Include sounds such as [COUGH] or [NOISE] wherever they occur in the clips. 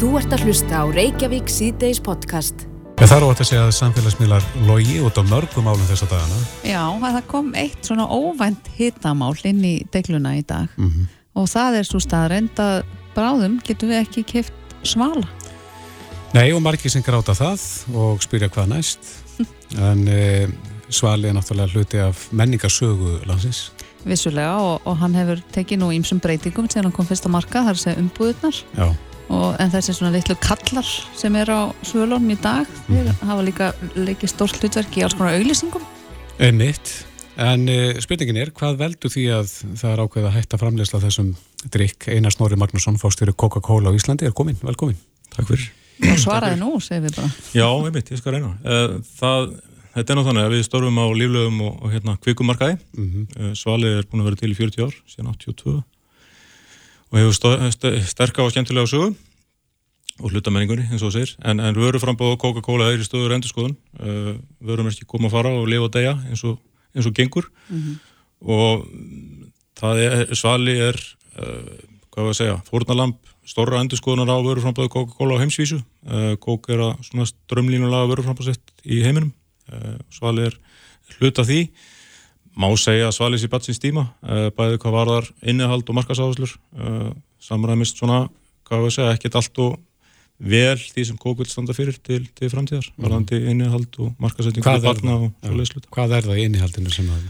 Þú ert að hlusta á Reykjavík síðdeis podcast. Ég þarf átt að segja að samfélagsmiðlar logi út á mörgum álum þess að dagana. Já, það kom eitt svona óvænt hitamál inn í degluna í dag Mm -hmm. og það er svo staðreind að bráðum getum við ekki keft svala. Nei, og margir sem gráta það og spyrja hvað næst. [LAUGHS] En e, Svali er náttúrulega hluti af menningarsögu landsins. Vissulega og, og hann hefur tekið nú ímsum breytingum sem hann kom fyrst að marka, það er að segja umbúðunar Já, og, en þessi svona litlu kallar sem er á svölunum í dag þeir hafa líka leikið stórt hlutverk í alls konar auglýsingum. einmitt. En e, spurningin er, hvað veldur því að það er ákveð að hætta framleysla þessum drikk? Einar Snorri Magnússon, fórstjóri Coca-Cola á Íslandi, er komin, velkomin. Takk fyrir. Og svaraði nú, segir við bara. Já, einmitt, ég skal reyna. Eh, Það, þetta er nú þannig að við störfum á líflögum og, og hérna kvikumarkaði. Mm Eh, Svalið er búin að vera til í 40 ár, síðan 82 og hefur stó- st- sterka og skemmtilega sögu og hlutamenningunni, eins og segir. En, en vöruframbóð Coca-Cola er í stöður endurskoðun. Uh, vörum er ekki koma að fara og lifa og deyja eins og, eins og gengur. Og það er, Svali er, uh, hvað var að segja, fórnalamb stórra endurskoðunar á vöruframbóðu Coca-Cola á heimsvísu. Uh, Coke er að strömlínulega vöruframbóðsett í heiminum. Uh, Svali er hluta því má segja svalis í batsins tíma uh, bæði hvað varðar innihald og markasáherslur uh, samræmist svona hvað við segja, ekkert allt og vel því sem kók vil standa fyrir til, til framtíðar, varðandi innihald og til er barna það? og svo leysluta. Hvað er það í innihaldinu sem að...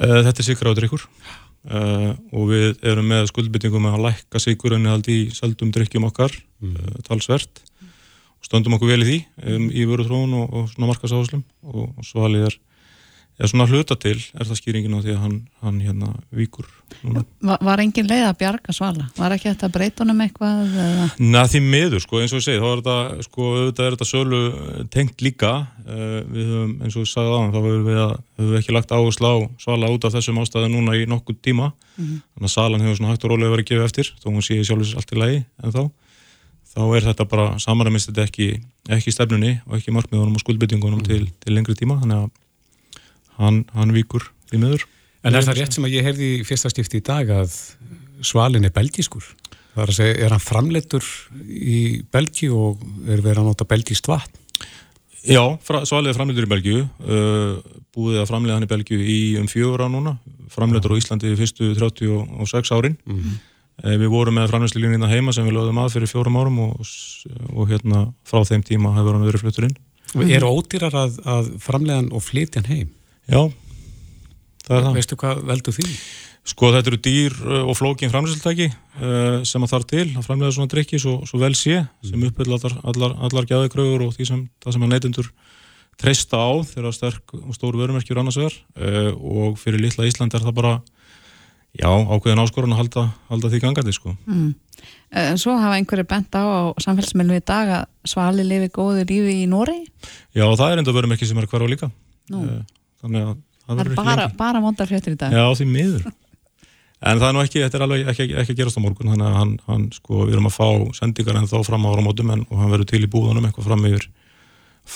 Uh, þetta er drikkur uh, og við erum með skuldbyttingum að lækka sigur innihald í seldum drikkjum okkar uh, talsvert og stöndum okkur vel í því um, í vöruþróun og, og svona markasáherslum og, og svalið er er svona hluta til, er það skýringin á því að hann, hann hérna víkur núna. Var, var engin leið að bjarga svala? Var ekki breyta honum eitthvað? Na því miður, sko, eins og ég segi, þá er þetta, sko, auðvitað er þetta sölu tengt líka, uh, við höfum, eins og ég sagði aðan, þá höfum við, að, höfum ekki lagt áherslu á svala út af þessum ástæðu núna í nokkuð tíma, þannig að salan hefur svona hægt og rólega verið að gefa eftir, þó hún sé sjálfsins allt í lagi en þá, þá er þetta bara, samaræmist þetta ekki, ekki stefnunni og ekki markmiðunum og skuldbyttingunum til, til lengri tíma, þannig að hann, hann víkur því miður. En er það rétt sem að ég heyrði í fyrsta stifti í dag að Svalin er belgískur? Það er að segja, er hann framleittur í Belgíu og er verið að nota belgíst vatn? Já, svalið er framleitur í Belgíu, uh, búið að framleiða hann í Belgíu í um fjögur á núna, framleitur á Íslandi í fyrstu 36 árin. Mhm. Uh, við vorum með framleiðslilínina heima sem við lögðum að fyrir fjórum árum og, og hérna frá þeim tíma hefur hann verið fluttur inn. Og er ódýrar að, að framleiðan og flytjan heim? Já, það er það. Veistu hvað veldur því? Sko þetta eru dýr uh, og flókin framleiðslutæki uh, sem að þarf til að framleiða svona drikki svo, svo vel sé sem uppbyll allar, allar, allar gæðikrögur og því sem, það sem að neytundur treysta á þegar sterk og stór vörumerkjur annars vegar uh, og fyrir litla Ísland er það bara já, ákveðin áskorun að halda, halda því gangandi sko. Mm. En svo hafa einhverju bent á á samfélagsmiðlum í dag að svali lifi góðu lífi í Nóri. Já, og það er enda vörumerki sem er hverfa líka Nú. Þannig að það Það er verður bara, bara vondar fréttir í dag. Já, því miður. En það er nú ekki, þetta er alveg ekki, ekki, að gerast á morgun, þannig að hann, hann sko, við erum að fá sendingar en þá fram á áramótum en, hann verður til í búðunum eitthvað fram yfir,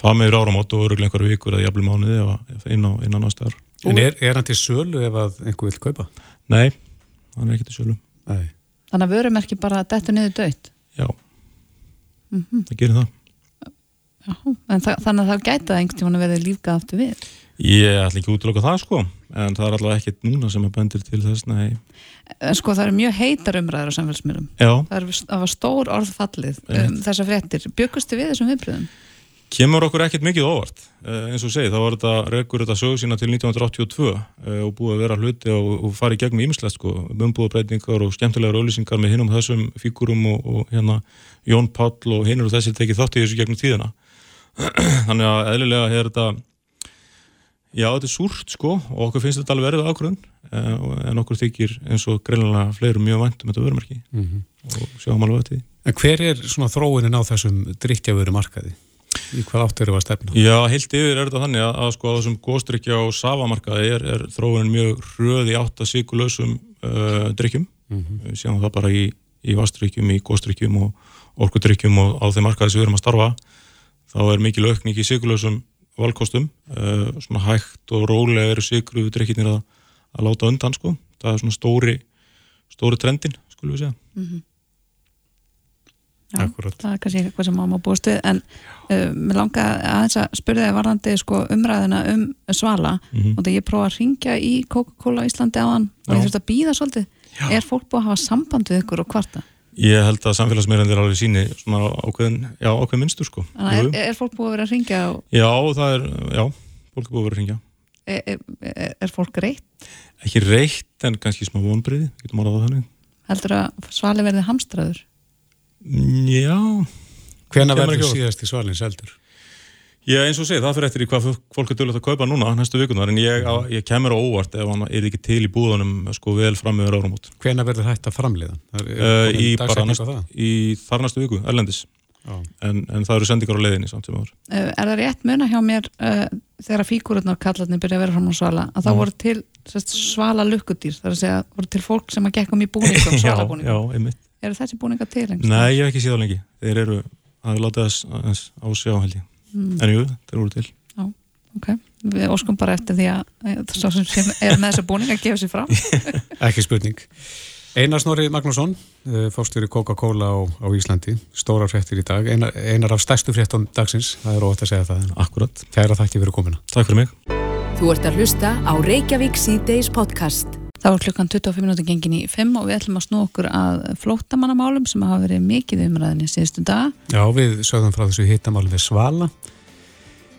fram yfir áramót og öruglega einhverju vikur eða jafnvel mánuði eða inn á, inn ár. En er, er hann til sölu ef að einhver vil kaupa? Nei, hann er ekki til sölu. Nei. Þannig að vörumerki bara dettur niður dött. Já, Mm það gerir það. En þa þannig að það gæti það einhvern tímann að verði lífgað aftur við. Ég ætla ekki að útloka það sko, en það er allavega ekkert núna sem að bendir til þess, nei. En sko það eru mjög heitar umræður á samfélagsmiðlum. Já, Það, er, það var stór orðfallið um, þessar fréttir. Bjökustu við þessum viðbröðum? kemur okkur ekkert mikið óvart uh, eins og segi, þá var þetta rekur þetta sögu sína til 1982 uh, og búið að vera hluti og, og fara í gegnum ímislegt sko, umbúðabreitingar og skemmtilegar auðlýsingar með hinnum þessum fígurum og, og hérna Jón Páll og hinnur og þessi tekið þátt í þessu gegnum tíðina [CLEARS THROAT] þannig að eðlilega er þetta já, þetta er súrt sko og okkur finnst þetta alveg verið ákvörðun uh, en okkur þykir eins og greinlega fleirum mjög vænt um þetta vörumarki Mm og sjáum alveg eftir því En hver er svona þróunin á þessum drikkjavöru markaði? Í hvað átt eru að stefna? Já, heilt yfir er þetta þannig að, að sko á þessum góðstrykja og safamarkaði er, er þróunin mjög hröð í átt að síkulösum uh, drikkjum. Mhm. Við sjáum það bara í, í vastrykkjum, í góðstrykjum og orkudrykkjum og á þeim markaði sem við erum að starfa. Þá er mikil aukning í síkulösum valkostum. Uh, svona hægt og rólega eru síkruðu drikkjinir að, að láta undan sko. Það er svona stóri, stóri trendin, skulum við segja. Já, Akkurat. það er kannski eitthvað sem maður má búast við en uh, mér langa aðeins að spyrja þig varðandi sko, umræðina um svala Mhm. og þegar ég prófa að ringja í Coca-Cola Íslandi áðan og Já. ég þurfti að býða svolítið er fólk búið að hafa samband við ykkur og hvarta? Ég held að samfélagsmeirandir alveg síni svona ákveðin, já, ákveðin minnstur sko. Er, er fólk búið að vera að ringja og Já, það er, já, fólk er búið að vera að ringja. er, er, er fólk reitt? Ekki reitt en kannski smá vonbriði, getum orðað það þannig. Heldur að svali verði hamstraður? Já, Hvena verður á síðast í svalins eldur? Ég eins og segi, það fyrir eftir í hvað fólk- er dölvægt að kaupa núna næstu vikunar en ég, ég kemur á óvart ef hann er ekki til í búðunum sko vel fram meður áramót. Hvena verður hægt að framleiða? Það er- Uh, í, næst, það? í þar næstu viku, erlendis. Já. En, en það eru sendingar á leiðinni samt sem áður. Uh, er það rétt muna hjá mér uh, þegar fíkururnar kallarnir byrja að vera fram á svala að það voru til sest, svala lukkudýr þar að segja voru til fólk sem að gekkum í [LAUGHS] búningum já, einmitt. eru þessi búningar til Nei, ég hef ekki séð á lengi. Þeir eru, það er látið þess aðeins á sjá held ég. Mm. En jú, þeir voru til. ok, við óskum bara eftir því að eh, sá sem sem er með þessa búninga gefa sér fram [LAUGHS] Ekki spurning. Einar Snorri Magnússon, uh, fórstjóri Coca-Cola á, á Íslandi, stóra fréttir í dag, einar, einar af stærstu fréttum dagsins, það er óvægt að segja það. Akkurat. Kæra þakki fyrir komina. Takk fyrir mig. Þú ert að hlusta á Reykjavík síðdeis podcast. Þá er klukkan 25 minúti gengin í 5 og við ætlum að snú okkur að flóttamannamálum sem hafa verið mikið umræðinni síðustu dag Já, við sögðum frá þessu hittamáli við Svala.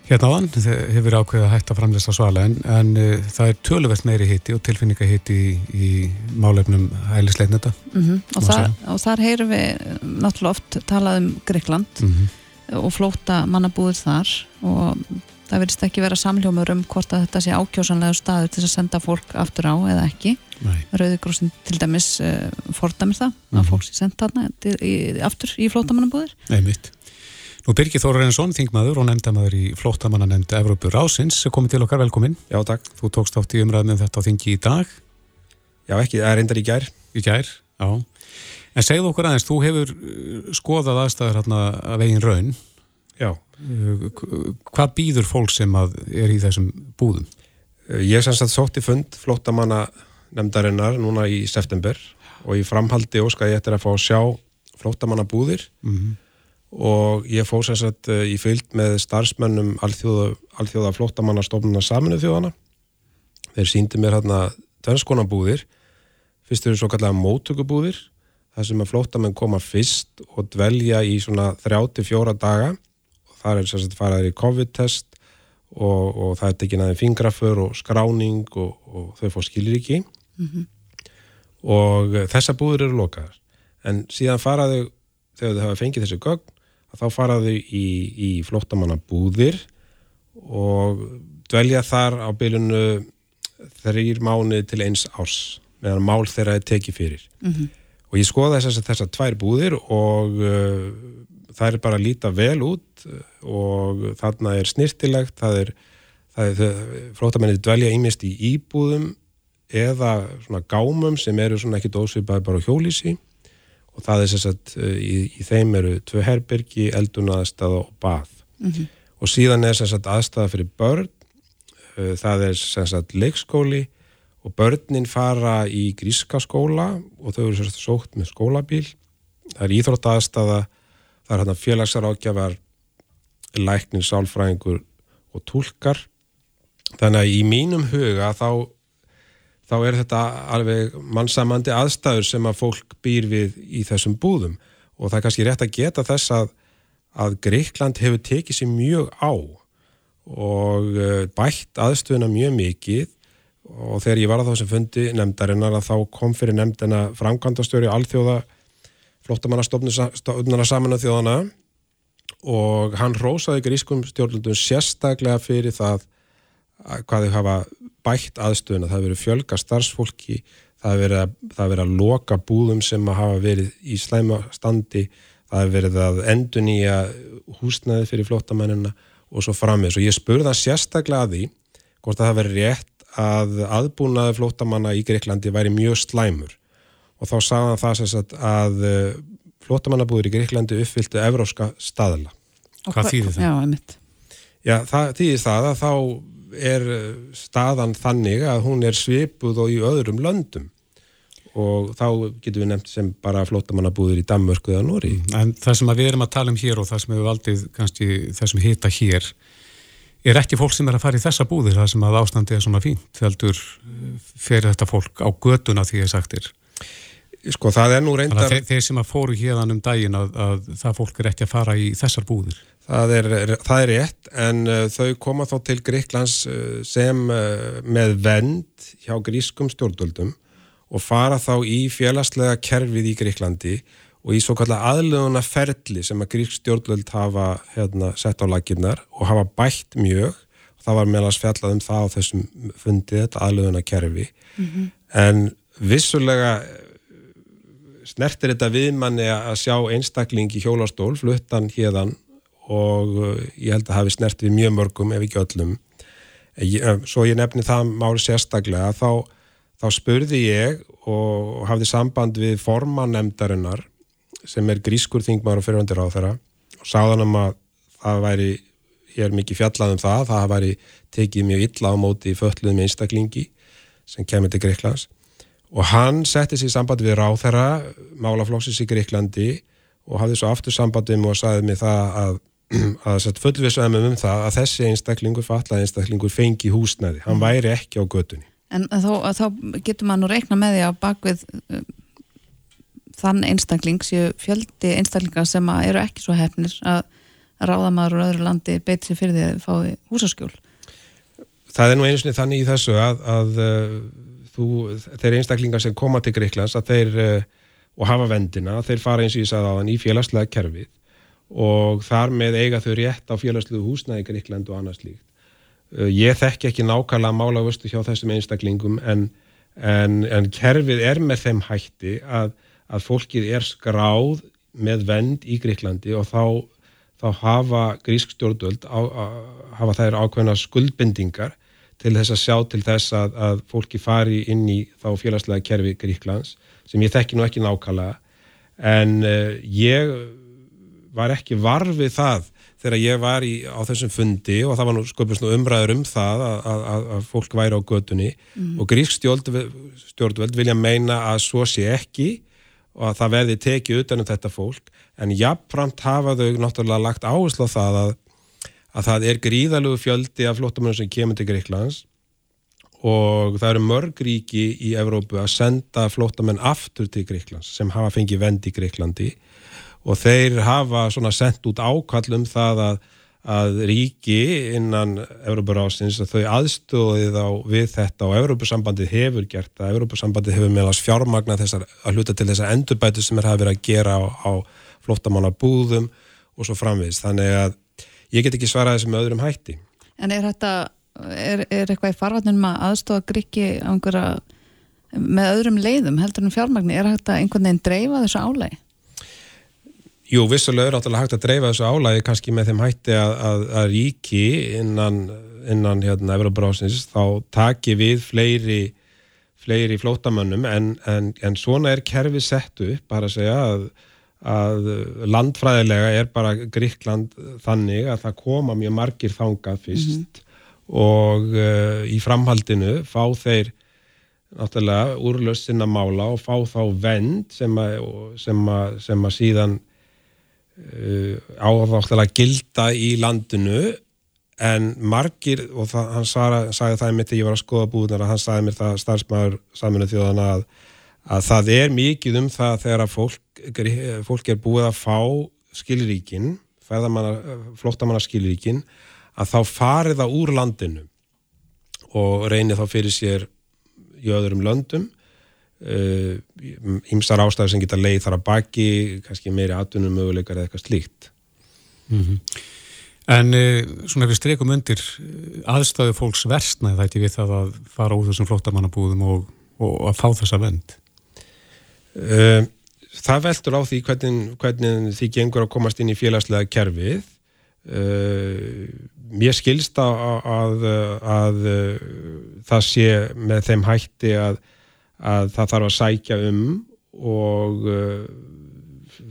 Hérna áðan, hefur ákveðið að hætta að framlista Svala en, en uh, það er töluvert meiri hitti og tilfinningahitti í, í málefnum hælisleitneta. mm og, Má þar, og þar heyrum við eh, náttúrulega oft talað um Greikland Mm -hmm. og flóta mannabúið þar og það verðist ekki vera samljómur um hvort að þetta sé ákjósanlega staður til að senda fólk aftur á eða ekki Nei. Rauðigrúsin til dæmis uh, fordæmir það Mhm. að fólk sé sendt þarna aftur í flótamannabúðir Nei, mitt. Nú Birgir Þóra Reynsson, þingmaður og nefndamaður í flóttamannanemnd Evrópu Rásins, komið til okkar velkominn. Já, takk. Þú tókst átt í umræðum um þetta á þingi í dag, Já, ekki, það er reyndar í gær. í gær, já. En segðu okkur aðeins, þú hefur uh, skoðað aðstæður hérna að veginn raun. Já. Hvað býður fólk sem er í þessum búðum? Ég sem sagt sótti fund flóttamanna nefndarinnar núna í september og í framhaldi óska ég eftir að fá að sjá flóttamanna búðir Mm og ég fór sem sagt eh, í fylgd með starfsmönnum alþjóða, alþjóða flóttamanna stofnuna saminu þjóðana. Þeir síndi mér hérna tvennskona. Fyrst eru svo kallega móttökubúðir, þar sem að flóttamenn koma fyrst og dvelja í svona 34 daga það er sagt faraður í COVID-test og, og það er tekin aðeins fingraför og skráning og, og þau fá skilir ekki. Og eh, þessar búðir eru lokaðar. En síðan faraðu þegar þau hafa fengið þessi gögn þá faraðu í, í flóttamanna búðir og dvelja þar á bylunu þrýr mánuði til eins árs meðan mál þeirra er tekið fyrir. Og ég skoða þess að þessar tvær búðir og uh, það er bara að líta vel út og þarna er snirtilegt það er, það er flótamenni dvelja ímist í íbúðum eða svona gámum sem eru svona ekki dósvipaði bara á hjólísi og það er sem sagt uh, í, í þeim eru tvö herbergi, eldunaðstæða og bað. Og síðan er sem sagt aðstæða fyrir börn uh, það er sem sagt leikskóli og börnin fara í gríska skóla og þau eru sagt sótt með skólabíl. Það er íþróttaðstæða það er hérna félagsarákjafar læknir, sálfræðingur og túlkar. Þannig að í mínum huga þá þá er þetta alveg mannsamandi aðstæður sem að fólk býr við í þessum búðum. Og það er kannski rétt að geta þess að, að Greikland hefur tekið sér mjög á og eh, bætt aðstöðuna mjög mikið. Og þegar ég var að þá sem fundi nefndarinnar að þá kom fyrir nefndina framkvæmdastjóri alþjóða flottamannastofnuna saman að þjóðana og hann rósaði grískum stjórnlundum sérstaklega fyrir það að hvað þau hafa bætt aðstöðuna, það verið fjölga starfsfólki, það verið, að- að loka búðum sem að hafa verið í slæma standi, það verið að endun í húsnæði fyrir flottamennina og svo framins og ég spurði hann sérstaklega að því hvort að það verið rétt að aðbúnaði flottamanna í Greiklandi væri mjög slæmur og þá sagði hann það sem sagt að flottamannabúður í Greiklandi uppfylltu evróska staðla. Og Hvað hva- þýðir það? Já, einmitt. Já, það þýðir það að þá er eh, staðan þannig að hún er svipuð og í öðrum löndum og þá getum við nefnt sem bara flótamannabúður í Danmörku eða Nóri. En það sem við erum að tala um hér og það sem við valdið kannski þessum hita hér er ekki fólk sem er að fara í þessa búðir það sem að ástandi er svona fínt heldur fyrir þetta fólk á göduna því ég sagtir Sko það er nú reyndar þeir, þeir sem að fóru hérðan um daginn að, að það fólk er ekki að fara í þessar búðir. Það er, það er rétt en uh, þau koma þá til Greiklands uh, sem uh, með vend hjá grískum stjórnvöldum og fara þá í félagslega kerfið í Greiklandi og í svo kallar aðlöðuna ferli sem að grísk stjórnvöld hafa hérna, sett á laginnar og hafa bætt mjög. Það var meðal fjallað um það á þessum fundið, þetta aðlöðuna kerfi mm -hmm. en vissulega snertir þetta viðmanni að sjá einstakling í hjólastól, fluttan hérðan og uh, ég held að hafi snert við mjög mörgum ef ekki öllum. Svo ég nefni það máli sérstaklega þá, þá spurði ég og hafði samband við formannemdarinnar sem er grískur þingmar og fyrirvendir á þeirra og sáðan um að það væri, ég er mikið fjallað um það, það væri tekið mjög illa á móti í fölluðum einstaklingi sem kemur til Greiklands og hann setti sér samband við ráð þeirra málaflóksis í Greiklandi og hafði svo aftur sambandum og sagði mig það að, [CLEARS THROAT] að fullvissuðum um það að þessi einstaklingur, fallaði einstaklingur fengi húsnæði, hann væri ekki á götunni. En þá, þá getur maður nú reikna með því að bakvið þann einstakling séu fjöldi einstaklinga sem eru ekki svo hefnir að ráðamaður úr öðru landi beiti sér fyrir því að fái húsaskjól Það er nú einu sinni þannig í þessu að, að uh, þú, þeir einstaklingar sem koma til Greiklands að þeir uh, og hafa vendina, þeir fara eins og ég sagði á þann í félagslega kerfið. Og þar með eiga þau rétt á félagslegu húsnaði Greikland og annars líkt uh, ég þekki ekki nákvæmlega mála vöstu hjá þessum einstaklingum en, en, en kerfið er með þeim hætti að að fólkið er skráð með vend í Greiklandi og þá, þá hafa grísk stjórnvöld á, að, hafa þær ákveðna skuldbendingar til þess að sjá til þess að, að fólki fari inn í þá félagslega kerfi Gríklands sem ég þekki nú ekki nákvæmlega. En uh, ég var ekki varfið það þegar ég var í, á þessum fundi og það var nú sköpust umræður um það að, að, að fólk væri á gödunni mm. og grísk stjórnvöld vilja meina að svo sé ekki og að það verði tekið utanum þetta fólk. En jafnframt hafa þau náttúrulega lagt áherslu á það að, að það er gríðalögu fjöldi af flottamönnum sem kemur til Greiklands og það eru mörg ríki í Evrópu að senda flottamenn aftur til Greiklands sem hafa fengið vend í Greiklandi og þeir hafa svona sendt út ákall um það að að ríki innan Európarásins að þau aðstóðið á við þetta og Európusambandið hefur gert það, Európusambandið hefur meðal fjármagna þessar að hluta til þessar endurbætu sem er hafa verið að gera á, á flottamannabúðum og svo framvegis, þannig að ég get ekki svarað þessu með öðrum hætti. En er þetta, er, er eitthvað í farvatnum að aðstóða gríki með öðrum leiðum heldur en fjármagni, er þetta einhvern veginn dreifa þessu álægi? Jú, vissulega er áttalega hægt að dreifa þessu álægi kannski með þeim hætti að, að, að ríki innan, innan hérna, Evroprásins þá taki við fleiri, fleiri flótamönnum en, en, en svona er kerfi sett upp, bara að segja að, að landfræðilega er bara Gríkland þannig að það koma mjög margir þangað fyrst mm -hmm. og uh, í framhaldinu fá þeir náttúrulega úrlöst sinna mála og fá þá vend sem að sem að síðan Uh, áþáttalega gilda í landinu en margir og það, hann sagði, sagði það mitt þegar ég var að skoða búðunar að hann sagði mér það starfsmæður saminu þjóðana að, að það er mikið um það þegar fólk, fólk er búið að fá skilríkin flottamanna skilríkin að þá farið það úr landinu og reynir þá fyrir sér í öðrum löndum. Ymsar uh, ástæður sem geta leið þar að baki, kannski meiri atvinnum möguleikar eða eitthvað slíkt. Mm -hmm. En uh, svona við streikum undir uh, aðstæðu fólks versna þetta við það að fara úr þessum flottamannabúðum og, og að fá þessa vend uh, Það veldur á því hvernig, hvernig því gengur að komast inn í félagslega kerfið. Uh, mér skilst að, að, að það sé með þeim hætti að að það þarf að sækja um og uh,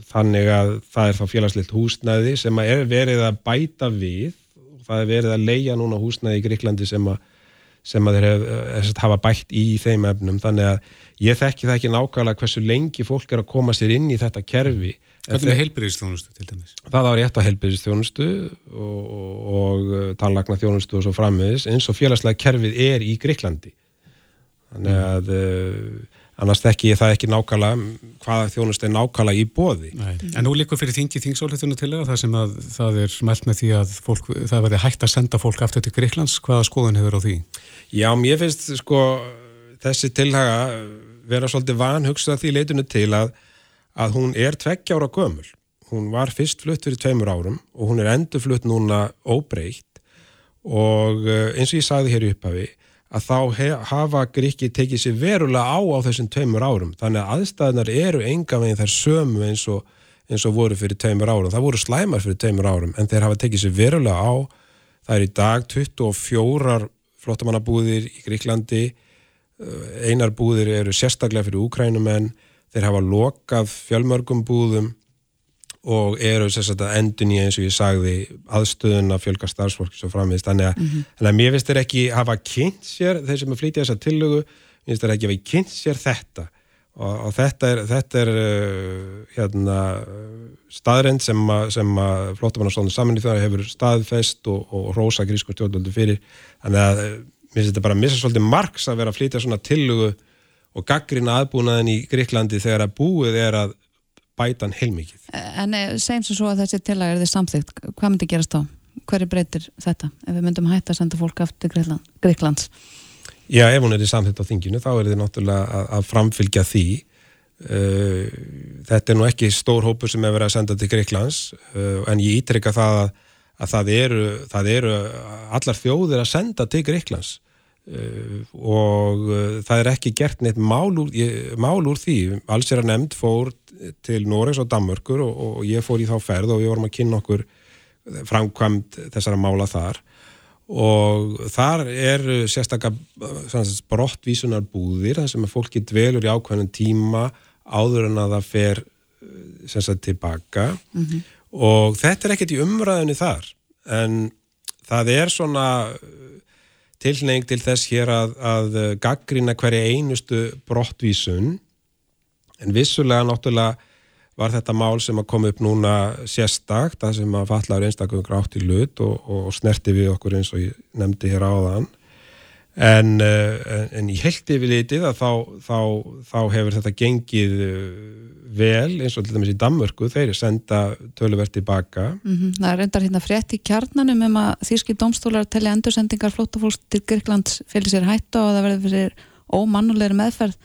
þannig að það er þá félagslegt húsnæði sem er verið að bæta við. Og það er verið að leia núna húsnæði í Gríklandi sem að, sem að þeir hef, hef, hafa bætt í þeim efnum. Þannig að ég þekki það ekki nákvæmlega hversu lengi fólk er að koma sér inn í þetta kerfi Hvernig er heilbyrðistjónustu til dæmis? Það var rétt á heilbyrðistjónustu og, og, og tannlagna þjónustu og svo frammiðis eins og félagslega kerfið er í Greiklandi þannig að mm. annars þekki ég það ekki nákvæmlega hvaða þjónustu er nákvæmlega í bóði En nú líkur fyrir þingi þingsólituna til það sem að það er mælt með því að fólk, það verði hægt að senda fólk aftur til Greiklands, hvaða skoðun hefur á því? Já, mér finnst sko þessi tilhaga vera svolítið vanhugsað því leitinu til að að hún er tveggjára gömul. Hún var fyrst flutt fyrir tveimur árum og hún er endur flutt núna óbreykt og eh, eins og ég sagði hér upphafi að þá hafa Gríki tekið sér verulega á á þessum tveimur árum. Þannig að aðstæðnar eru enga veginn þær sömu eins og, eins og voru fyrir tveimur árum. Það voru slæmar fyrir tveimur árum en þeir hafa tekið sér verulega á. Það er í dag 24 flottamannabúðir í Gríklandi, eh, einar búðir eru sérstaklega fyrir úkrænumenn þeir hafa lokað fjölmörgum búðum og eru sérstaklega endun í eins og ég sagði aðstöðun að fjölga starfsfólk svo framvist, þannig að, mm -hmm. þannig að mér finnst þeir ekki hafa kynnt sér, þeir sem er flítið þessa tillögu, mér finnst þeir ekki hafa kynnt sér þetta. Og, og þetta er, þetta er uh, hérna staðrend sem að flóttamannarstóðun saman í það hefur staðfest og, og rosa grísku stjórnvöldu fyrir. Þannig að mér finnst þetta bara að missa svolítið margs að vera að flítið svona tillögu og gaggrina aðbúnaðin í Greiklandi þegar að búið er að bæta hann heilmikið. En eh, segjum svo að þessi tilag er þið samþygt, hvað myndi gerast þá? Hverju breytir þetta ef við myndum hætta að senda fólk aftur Greiklands? Já, ef hún er í samþygt á þinginu þá er þið náttúrulega að, að framfylgja því uh, þetta er nú ekki stór hópur sem er verið að senda til Greiklands uh, en ég ítrykka það að, að það, eru, það eru allar þjóðir að senda til Greiklands Uh, og uh, það er ekki gert neitt mál úr, mál úr því. Alls er að nefnd fór til Noregs og Danmörkur og, og ég fór í þá ferð og við vorum að kynna okkur framkvæmt þessara mála þar. Og þar er sérstaklega brottvísunar búðir þar sem að fólki dvelur í ákveðnum tíma áður en að það fer sérstaklega tilbaka. Mm -hmm. og þetta er ekkert í umræðinni þar en það er svona tilneying til þess hér að, að gaggrina hverja einustu brottvísun. En vissulega náttúrulega var þetta mál sem að koma upp núna sérstakt, það sem að fallar einstaklega grátt í lut og, og snerti við okkur eins og ég nefndi hér áðan en, en, en í heldi við litið að þá, þá, þá hefur þetta gengið vel eins og til dæmis í Danmörku þeir er senda töluvert tilbaka mm -hmm. Það er reyndar hérna frétt í kjarnanum um að þýrski domstólar telli endursendingar flótafólks til Gyrkland fyrir sér hættu og það verður fyrir ómannulegri meðferð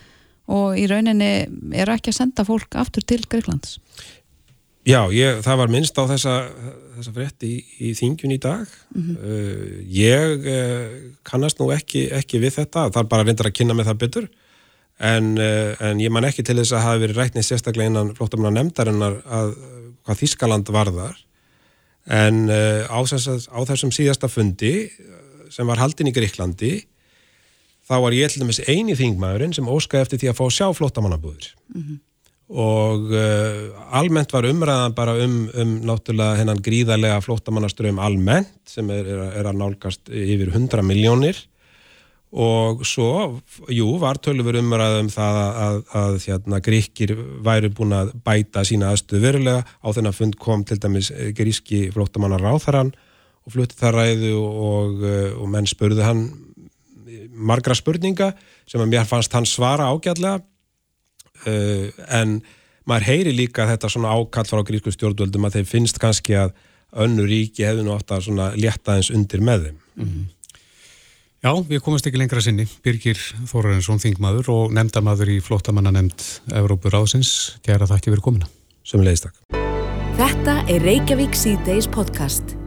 og í rauninni eru ekki að senda fólk aftur til Gyrklands Já, ég, það var minnst á þessa, þessa frétt í, í þingjun í dag. Mm -hmm. uh, ég uh, kannast nú ekki, ekki við þetta, það er bara reyndar að kynna með það betur. En, eh, en ég man ekki til þess að hafa verið rætnið sérstaklega innan flóttamanna nefndarinnar að hvað Þískaland varðar. En á, þess, á þessum síðasta fundi sem var haldin í Greiklandi þá var ég til dæmis eini þingmaðurinn sem óskaði eftir því að fá sjá flóttamannabúður mm -hmm. Og uh, almennt var umræðan bara um, um náttúrulega hennan gríðarlega flóttamannaströym almennt sem er, er, að nálgast yfir 100 miljónir og svo, jú, var tölur umræðum það að, að, að hérna, gríkir væri búin að bæta sína aðstöðu verulega, á þennan fund kom til dæmis eh, gríski flóttamannar ráþarann og flutti það ræðu og, eh, og menn spurði hann margra spurninga sem að mér fannst hann svara ágætlega en maður heyri líka þetta svona ákall frá grísku stjórnvöldum að þeim finnst kannski að önnu ríki hefði nú átt að létta eins undir með þeim mm -hmm. Já, við komumst ekki lengra sinni. Birgir Þórarinsson, þingmaður og nefndamaður í flottamanna nefnd Evrópur ásins. Gæra þakki fyrir komina. Sem leiðist takk. Þetta er Reykjavík C-Days podcast.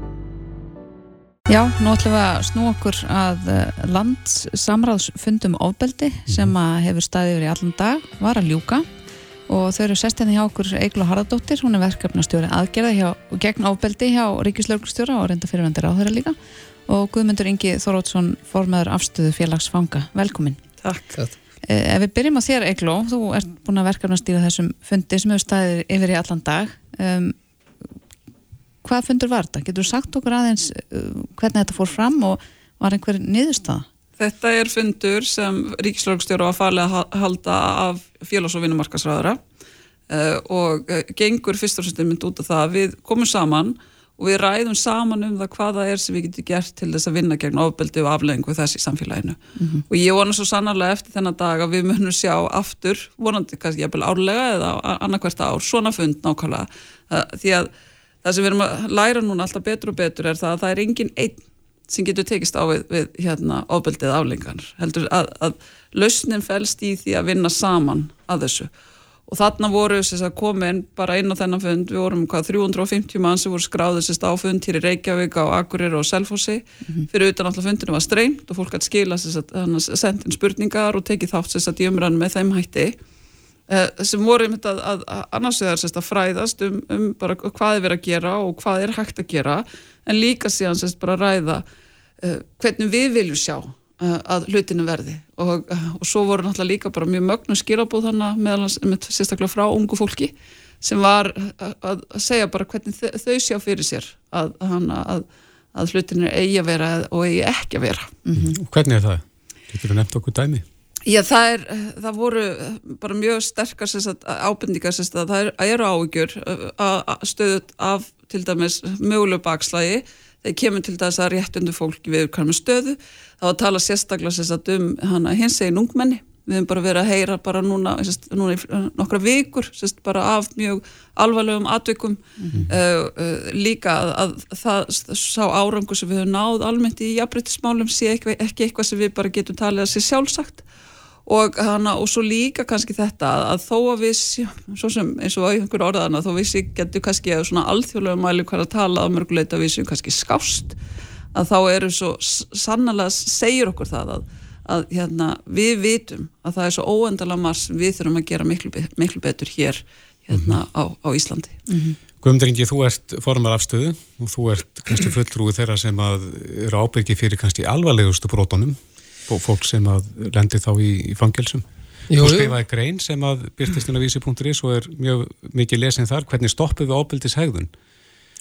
Já, nú ætlum við að snú okkur að eh, landssamráðsfundum ofbeldi sem að hefur staðið yfir í allan dag, var að ljúka og þau eru sest henni hjá okkur Egil Haraldóttir, hún er verkefnastjóri aðgerða hjá, gegn ofbeldi hjá Ríkislauglustjóra og reynda fyrirvendir á þeirra líka og Guðmundur Ingi Þorótsson formaður afstöðu félagsfanga. Velkomin. Takk. Eh, ef við byrjum á þér Egló, þú ert búin að verkefnastýra þessum fundi sem hefur staðið yfir í allan dag. Um, hvað fundur var þetta? Getur þú sagt okkur aðeins uh, hvernig þetta fór fram og var einhver niðurstaða? Þetta er fundur sem Ríkislögstjóru var farlega að halda af félags- og vinnumarkasræðara uh, og uh, gengur fyrst og semst mynd út af það. Við komum saman og við ræðum saman um það hvaða er sem við getum gert til þess að vinna gegn ofbeldi og afleggingu þess í samfélaginu. Mm -hmm. Og ég vona svo sannarlega eftir þennan dag að við munum sjá aftur, vonandi kannski jæfnvel árlega eða annarkvært ár, svona fund nákvæmlega. Því að það sem við erum að læra núna alltaf betur og betur er það að það er engin einn sem getur tekist á við, við hérna, ofbeldið aflengar heldur að, að lausnin fælst í því að vinna saman að þessu. Og þarna voru þess að komin bara inn á þennan fund, við vorum hvað 350 mann sem voru skráðið sérst á fund hér í Reykjavík á Akureyri og Selfossi. Mm -hmm. fyrir utan alltaf fundinu var streymt og fólk hætti skila sérst að sendin spurningar og tekið þátt sérst að djömran með þeim hætti sem voru um þetta að, að annars vegar sérst að fræðast um, um bara hvað er verið að gera og hvað er hægt að gera en líka síðan sérst bara að ræða uh, hvernig við viljum sjá uh, að hlutinu verði og, uh, og svo voru náttúrulega líka bara mjög mögnu skilabóð þannig meðal með sérstaklega frá ungu fólki sem var að segja bara hvernig þau, þau sjá fyrir sér að, að, að hlutinu eigi að vera og eigi ekki að vera mm -hmm. Hvernig er það? Getur þú nefnt okkur dæmi? Já, það, er, það voru bara mjög sterkar ábyrndingar að það eru áhugjur stöðut af til dæmis mögulegu bakslægi þegar kemur til þess að réttundu fólki við kannum stöðu, þá að tala sérstaklega sérst um hana hins egin ungmenni. Við hefum bara verið að heyra bara núna, sérst, núna nokkra vikur sérst, bara af mjög alvarlegum atvikum. Mm -hmm. uh, uh, líka að, að það sá árangu sem við höfum náð almennt í jafnbryttismálum sé ekki, ekki eitthvað sem við bara getum talið að sé sjálfsagt og, hana, og svo líka kannski þetta að, að þó að við, svo sem eins og einhver orðana, þó við séum getur kannski svona alþjóðlega mæli hvað að tala að mörguleita við séum kannski skást að þá eru svo sannlega segir okkur það að, að hérna, við vitum að það er svo óendala mars við þurfum að gera miklu, miklu betur hér hérna, mm -hmm. á, á Íslandi mm -hmm. Guðmundur Ingi, þú ert formar afstöðu og þú ert kannski fulltrúið þeirra sem eru ábyrgi fyrir kannski alvarlegustu brotunum fólk sem að lendir þá í, í fangelsum. Þú skrifaði grein sem að byrtist inn á vísi.is og er mjög mikið lesin þar, hvernig stoppum við ábyldis hegðun?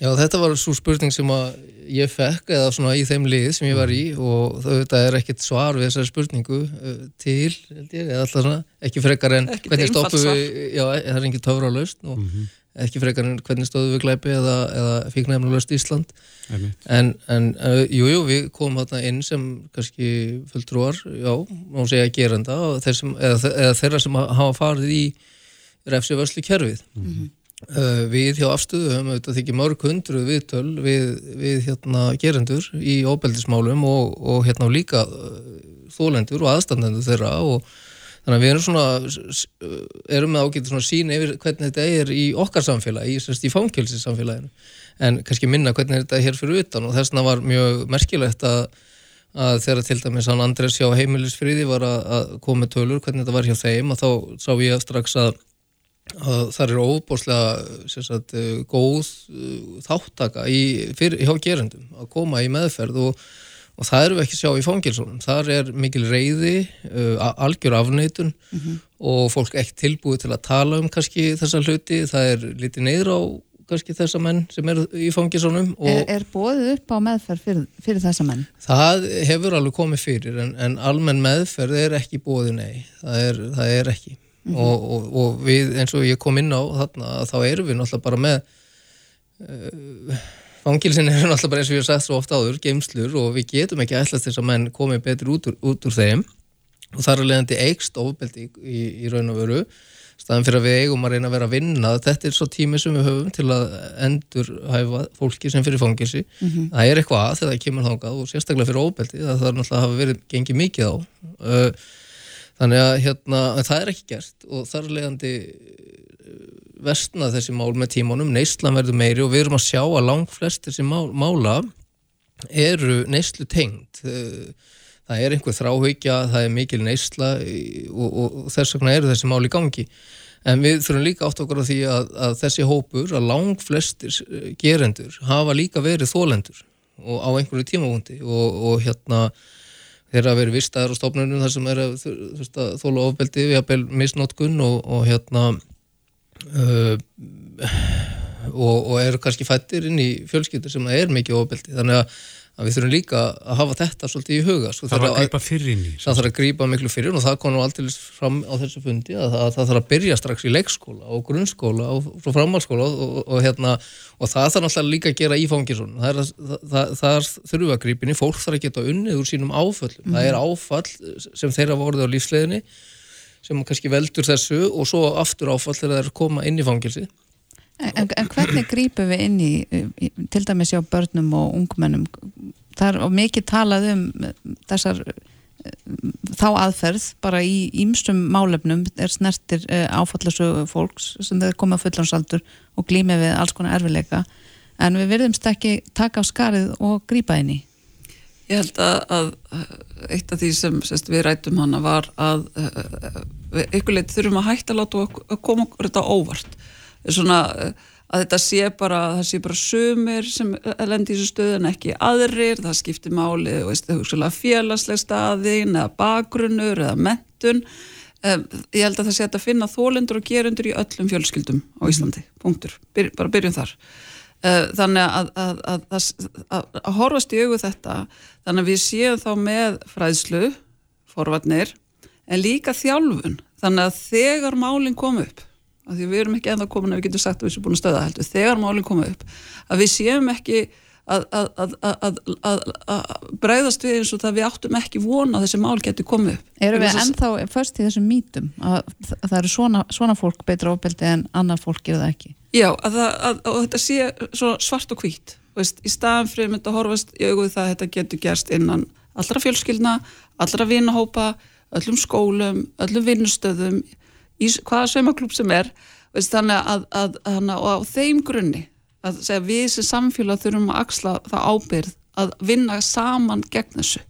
Já, þetta var svo spurning sem að ég fekk eða svona í þeim lið sem ég var í og þetta er ekkert svar við þessari spurningu uh, til, held ég, eða alltaf svona ekki frekar en ekki hvernig stoppum við, já, það er ekki töfra á laust og mm -hmm ekki frekar en hvernig stóðu við glæpi eða, eða fíknæfnulegst Ísland. En, en uh, jú, jú, við komum þarna inn sem kannski fulltrúar, já, má segja gerenda þeir sem, eða, eða þeirra sem hafa farið í refsi vörslu kjærfið mm -hmm. uh, við hjá afstöðu höfum þetta þykir mörg hundru viðtöl við, við hérna gerendur í óbeldismálum og, og hérna líka uh, þólendur og aðstandendur þeirra og þannig að við erum svona erum með ágætið svona sín yfir hvernig þetta er í okkar samfélagi, í, í fangilsinsamfélaginu, en kannski minna hvernig þetta er hér fyrir utan og þess vegna var mjög merkilegt að, að þegar til dæmis hann Andrés hjá heimilisfriði var að, að koma með tölur hvernig þetta var hjá þeim og þá sá ég strax að, að það eru óbúslega sagt, góð uh, þáttaka í, fyrir, hjá gerendum að koma í meðferð og og það eru við ekki sjá í fangilsónum þar er mikil reyði uh, algjör afneitun mm -hmm. og fólk ekki tilbúið til að tala um kannski þessa hluti, það er litið neyður á kannski þessa menn sem eru í fangilsónum Er, er bóðið upp á meðferð fyrir, fyrir þessa menn? Það hefur alveg komið fyrir en, en almenn meðferð er ekki bóðið nei, það er, það er ekki mm -hmm. og, og, og við eins og ég kom inn á þarna þá erum við náttúrulega bara með uh, Fangilsin er náttúrulega bara eins og við erum sagt svo ofta áður, geimslur og við getum ekki ætlast þess að menn komi betur út úr, út úr þeim. Og þar er leiðandi eigst ofbeldi í, í, raun og veru. Staðan fyrir að við eigum að reyna að vera að vinna þetta er svo tími sem við höfum til að endur hæfa fólki sem fyrir fangilsi mm -hmm. það er eitthvað að þegar það kemur þángað og sérstaklega fyrir ofbeldi það þarf náttúrulega að hafa verið gengið mikið á. Þannig að hérna, það er ekki gert og þar leiðandi vestna þessi mál með tímanum, neyslan verður meiri og við erum að sjá að langt flest þessi mál, mála eru neyslu tengd það er einhver þráhaugja, það er mikil neysla og, og, og þess vegna eru þessi mál í gangi. En við þurfum líka átt okkur á því að, að þessi hópur, að langt flestir gerendur hafa líka verið þólendur og á einhverju tímavundi og, og hérna þeirra verið vistaður á stofnunum þar sem er að þóla ofbeldi við að misnótkun og hérna uh, og, og eru kannski fættir inn í fjölskyldur sem er mikið ofbeldi. Þannig að, að við þurfum líka að hafa þetta svolítið í huga sko, Það var að þegar- grípa fyrir inn í það þarf að grípa miklu fyrir og það kom nú aldrei fram á þessu fundi að það, það þarf að byrja strax í leikskóla og grunnskóla og, og framhalskóla og, og, hérna, og það þarf náttúrulega líka að gera í fangisun það, að- það, það, þurfa að grípinni fólk þarf að geta unnið úr sínum áföllum. Það er áfall sem þeirra voruð á lífsleginni sem kannski veldur þessu og svo aftur áfall þegar þeir koma inn í fangilsi En, en hvernig grípum við inn í, til dæmis hjá börnum og ungmennum? Það er mikið talað um eh, þessar eh, þá aðferð bara í ímsum málefnum er snertir áfallasu fólks sem þau koma fullansaldur og glými við alls konar erfileika en við verðumst ekki taka á skarið og grípa inn í Ég held að, að eitt af því sem sest, við rættum hana var að uh, við ykkur leitt þurfum að hætta að láta okkur- að koma okkur þetta óvart. Svona að þetta sé bara það sé bara sumir sem lendi í þessu stöðu en ekki aðrir, það skiptir máli veist, félagsleg staðin eða bakgrunnur eða mentun ég held að það sé að finna þólendur og gerundur í öllum fjölskyldum á Íslandi, punktur, bara byrjum þar þannig að, að, að, að, horfast í augu þetta þannig að við séum þá með fræðslu forvarnir en líka þjálfun. Þannig að þegar málinn kom upp af því við erum ekki ennþá komin að við getum sagt að við erum búin að stöða heldur, þegar málinn kom upp að við séum ekki að bregðast við eins og það við áttum ekki vona að þessi mál getur komið upp. Erum við ennþá först í þessum mítum að, að það eru svona, svona fólk betra ofbeldi en annað fólk gerir það ekki? Já, að, að, að þetta sé svart og hvít veist, í staðan fyrir mynd að horfast í auguð það að þetta getur gerst innan allra fjölskyldna, allra vinahópa öllum skólum, öllum vinnustöðum í hvaða sveimaklúb sem er. Veist, þannig að, að, að, að á þeim grunni að segja við sem samfélag þurfum að axla það ábyrð að vinna saman gegn þessu.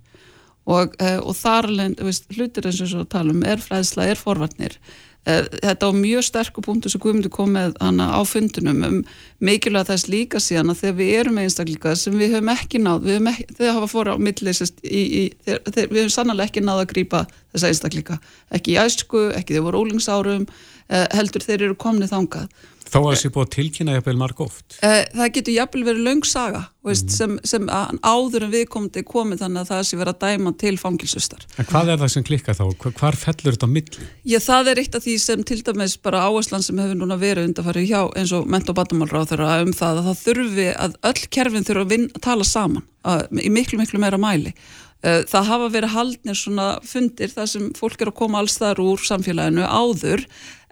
Og, uh, og þar veist, hlutir eins og svo að tala um er fræðsla, er forvarnir. Uh, þetta á mjög sterku punktu sem Guðmundur kom með hana á fundunum um mikilvæg þess líka síðan að þegar við erum með einstaklinga sem við höfum ekki náð höfum ekki, þegar hafa fóra á milli sest, í, í, þeir, þeir, við höfum sannlega ekki náð að grípa þessa einstaklinga, ekki í æsku ekki þegar voru ólingsárum uh, heldur þeir eru komnið þangað Þá að þessi búið að tilkynna jafnvel marg oft. Eh, það getur jafnvel verið löng saga veist, sem, sem áður en viðkomandi komið þannig að það sé verið að dæma til fangilsustar. En hvað er það sem klikkar þá? Hvar- fellur þetta milli? Ég, það er eitt af því sem til dæmis bara áherslan sem hefur núna verið undarfarið hjá eins og ment- og bandamálráð þeirra um það að það þurfi að öll kerfin þurfa að, vinna, að tala saman að, í miklu miklu meira mæli. Eh, Það hafa verið haldnir svona fundir þar sem fólk er að koma alls þar úr samfélaginu áður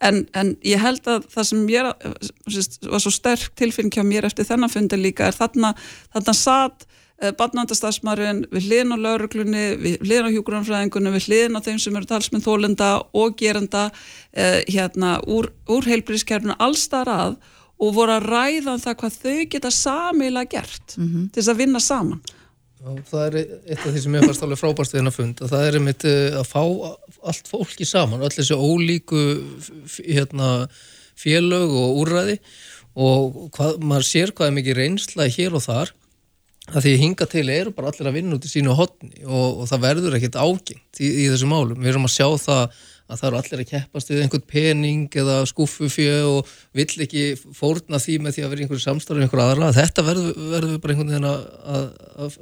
en, en ég held að það sem mér eh, var svo sterk tilfinn hjá mér eftir þennan fundi líka er þarna, þarna satt barnavandastafsmarinn við hliðin á lauruglunni, við hliðin á hjúgrunarfræðingunni, við hliðin á þeim sem eru talsminn þólenda og gerenda eh, hérna úr, úr heilbríðskerfinu allstar að og voru að ræða um það hvað þau geta samilega gert til þess að vinna saman. Það er eitt af því sem ég fannst alveg frábært við hennar fund að það er einmitt eh, að fá allt fólki saman, öll þessi ólíku hérna, félög og úrræði og hvað, maður sér hvað er mikið reynsla hér og þar að því hinga til eru bara allir að vinna út í sínu hotni og, og það verður ekkert ágengt í, í þessu málum. Við erum að sjá það að það eru allir að keppast við einhvern pening eða skúffufjö og vill ekki fórna því með því að vera einhverju samstarfi einhverju aðra. Þetta verður, bara einhvern veginn að, að,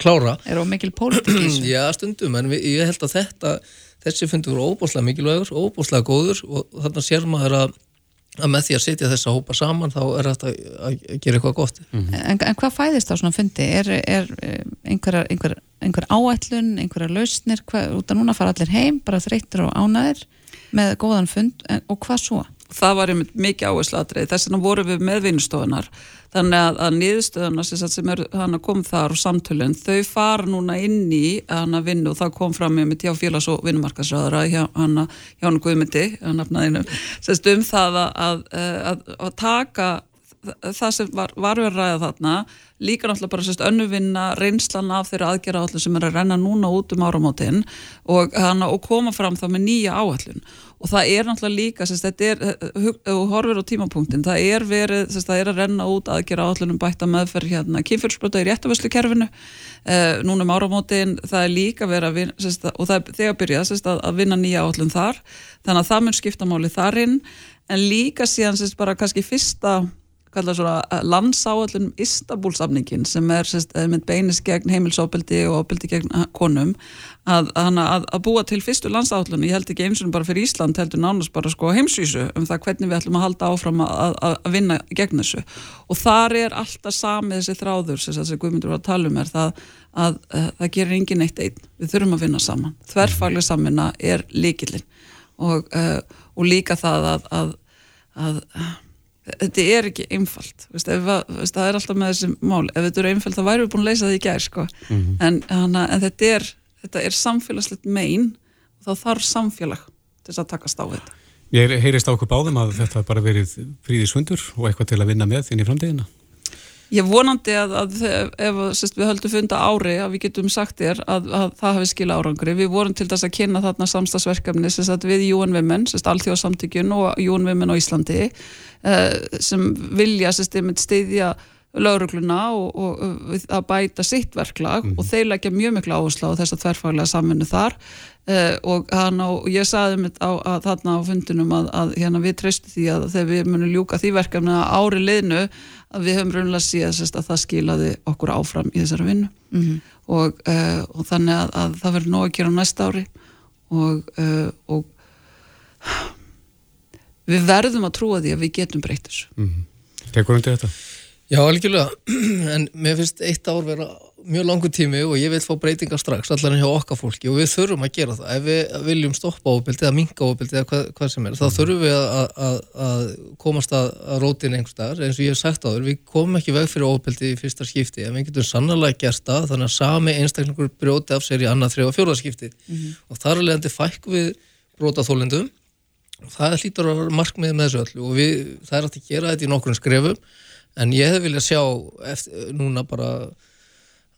klára. Er það mikil pólitík í þessu? [CLEARS THROAT] Já, stundum, en við, ég held að þetta þessi fundur óbúslega mikilvægur óbúslega góður og þarna sér maður að, að með því að setja þessa hópa saman þá er þetta að, að gera eitthvað gott En, en hvað fæðist á svona fundi? Er, er eh, einhver, einhver, einhver áætlun, einhverja lausnir, hvað, út að núna fara allir heim, bara þreyttir og ánæðir með góðan fund en, og hvað svo? Það var einmitt mikið áherslu aðrið þess vegna vorum við með vinnustofunar þannig að, að niðurstöðunar sem, sem er kom þar og samtölun þau fara núna inn í hann að vinna og það kom fram með mitt hjá félags- og vinnumarkasræðara hjá hann að hjá hann Guðmyndi um það að, að, að, taka það sem var, var við að ræða þarna líka náttúrulega bara sérst önnuvinna reynslan af þeirra aðgerra áallun sem er að renna núna út um áramótin og, hana, og koma fram þá með nýja áallun og það er náttúrulega líka sérst, þetta er, hug- ef þú horfir á tímapunktin það er verið, sérst, það er að renna út aðgerra áallunum bætta meðferð hérna kynfjörnsbrota í réttavöslu kerfinu uh, núna um áramótin, það er líka verið að vinna, sérst, og það er þegar byrjað að, að vinna nýja áallun þar. Þannig að það mun skipta máli þar inn. En líka síðan bara kannski fyrsta kallað svona landsáallunum Istanbul-samningin sem er sérst, með beinis gegn heimilsóbeldi og óbeldi gegn konum að, að, að búa til fyrstu landsáallunum, ég held ekki eins og bara fyrir Ísland heldur nánast bara sko heimsvísu um það hvernig við ætlum að halda áfram að, að vinna gegn þessu. Og þar er alltaf samið þessi þráður sem þessi guðmyndur var að tala um er það að það gerir engin eitt einn, við þurfum að vinna saman. Þverfaglega samvinna er líkilinn og, og líka það að, að, að þetta er ekki einfalt veist, ef, veist, það er alltaf með þessi mál ef þetta eru einfalt þá væri við búin að leysa það í gær sko. mm -hmm. en, hana, en þetta er þetta er samfélagslegt megin og þá þarf samfélag til þess að takast á þetta Ég heyrist á okkur báðum að þetta bara verið fríðisvöndur og eitthvað til að vinna með inn í framtíðina Ég vonandi að, að ef sérst, við höldum funda ári að við getum sagt þér að, að það hafi skila árangri. Við vorum til þess að kynna þarna samstagsverkefni sérst, við UN Women, allþjóðsamtökjun og UN Women á Íslandi eh, sem vilja stiðja laurugluna og, og, og að bæta sitt verklag mm. og þeir leggja mjög miklu áherslu á þess að þverfaglega samfunnu þar uh, og, hana, og ég saði mitt á, að, þarna á fundinum að, að hérna, við treystu því að þegar við munum ljúka því verkefni að ári liðnu að við höfum raunlega síðast að það skilaði okkur áfram í þessari vinnu mm -hmm. uh, og þannig að, að það verður nóg að gera næsta ári og uh, við verðum að trúa því að við getum breytið þessu mm -hmm. Tekur hundi þetta? Já, algjörlega, [CLEARS THROAT] en mér finnst eitt ár vera mjög langu tími og ég vil fá breytingar strax, allar en hjá okkar fólki og við þurfum að gera það. Ef við viljum stoppa óbildi eða minga óbildi eða hvað, hvað sem er, þá þurfum við að, að, að komast að, að rótin einhver staðar, eins og ég hef sagt á þér, við komum ekki veg fyrir óbildi í fyrsta skipti, en við getum sannlega gert það, þannig að sami einstaklingur brjóti af sér í annað, þrjá og fjóra skipti mm -hmm. og þar er leiðandi fækku við brótaþólendum og það hlýtur að markmið með þessu öllu og við, það er að gera þetta í nokkurn skrefum en ég hef viljað sjá eftir, núna bara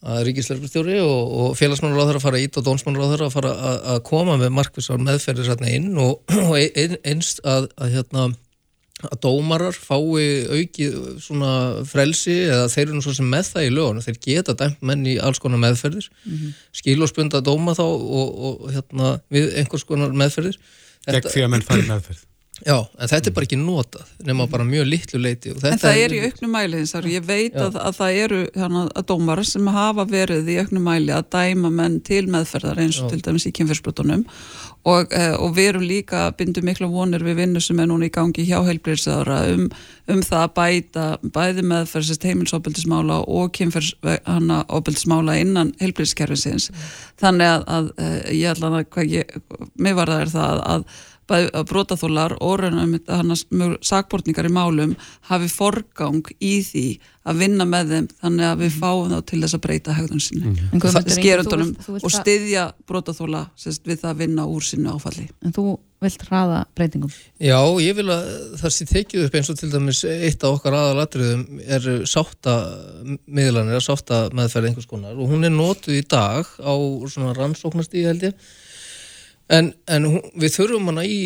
að ríkisleirfjörstjóri og, og félagsmannuráður að fara ít og dónsmannuráður að fara að, að koma með markvisar meðferðir hérna inn og, [CLEARS THROAT] og einst að, að hérna að dómarar fái aukið svona frelsi eða þeir eru nú svo sem með það í löguna, þeir geta dæmt menn í alls konar meðferðir. Mm -hmm. skilóspund að dóma þá og, og hérna við einhvers konar meðferðir. Gegn því að menn fari meðferð Já, en þetta er bara ekki notað nema bara mjög litlu leiti En það er í auknum mæli eins og ég veit að, að það eru hana, að dómar sem hafa verið í auknum mæli að dæma menn til meðferðar eins og til dæmis í kynfyrsbrotunum og, eh, og við erum líka byndu mikla vonir við vinnu sem er núna í gangi hjá heilbreyðsæðara um, um það að bæta bæði meðferðsist heimilsóbildismála og kynfyrsóbildismála innan heilbreyðskerfisins mm. þannig að, að eh, ég ætla að mér var það er það að brotaþólar og sakbortningar í málum hafi forgang í því að vinna með þeim þannig að við mhm. fáum þá til þess að breyta hegðun sinni mm. skerundunum og styðja brotaþóla við það að vinna úr sinni áfalli En þú vilt hraða breytingum? Já, ég vil að það sé tekið upp eins og til dæmis eitt af okkar aðalatriðum er sátta miðlanir, sátta meðferð einhvers konar og hún er nótuð í dag á rannsóknastíði held ég En, en við þurfum hana í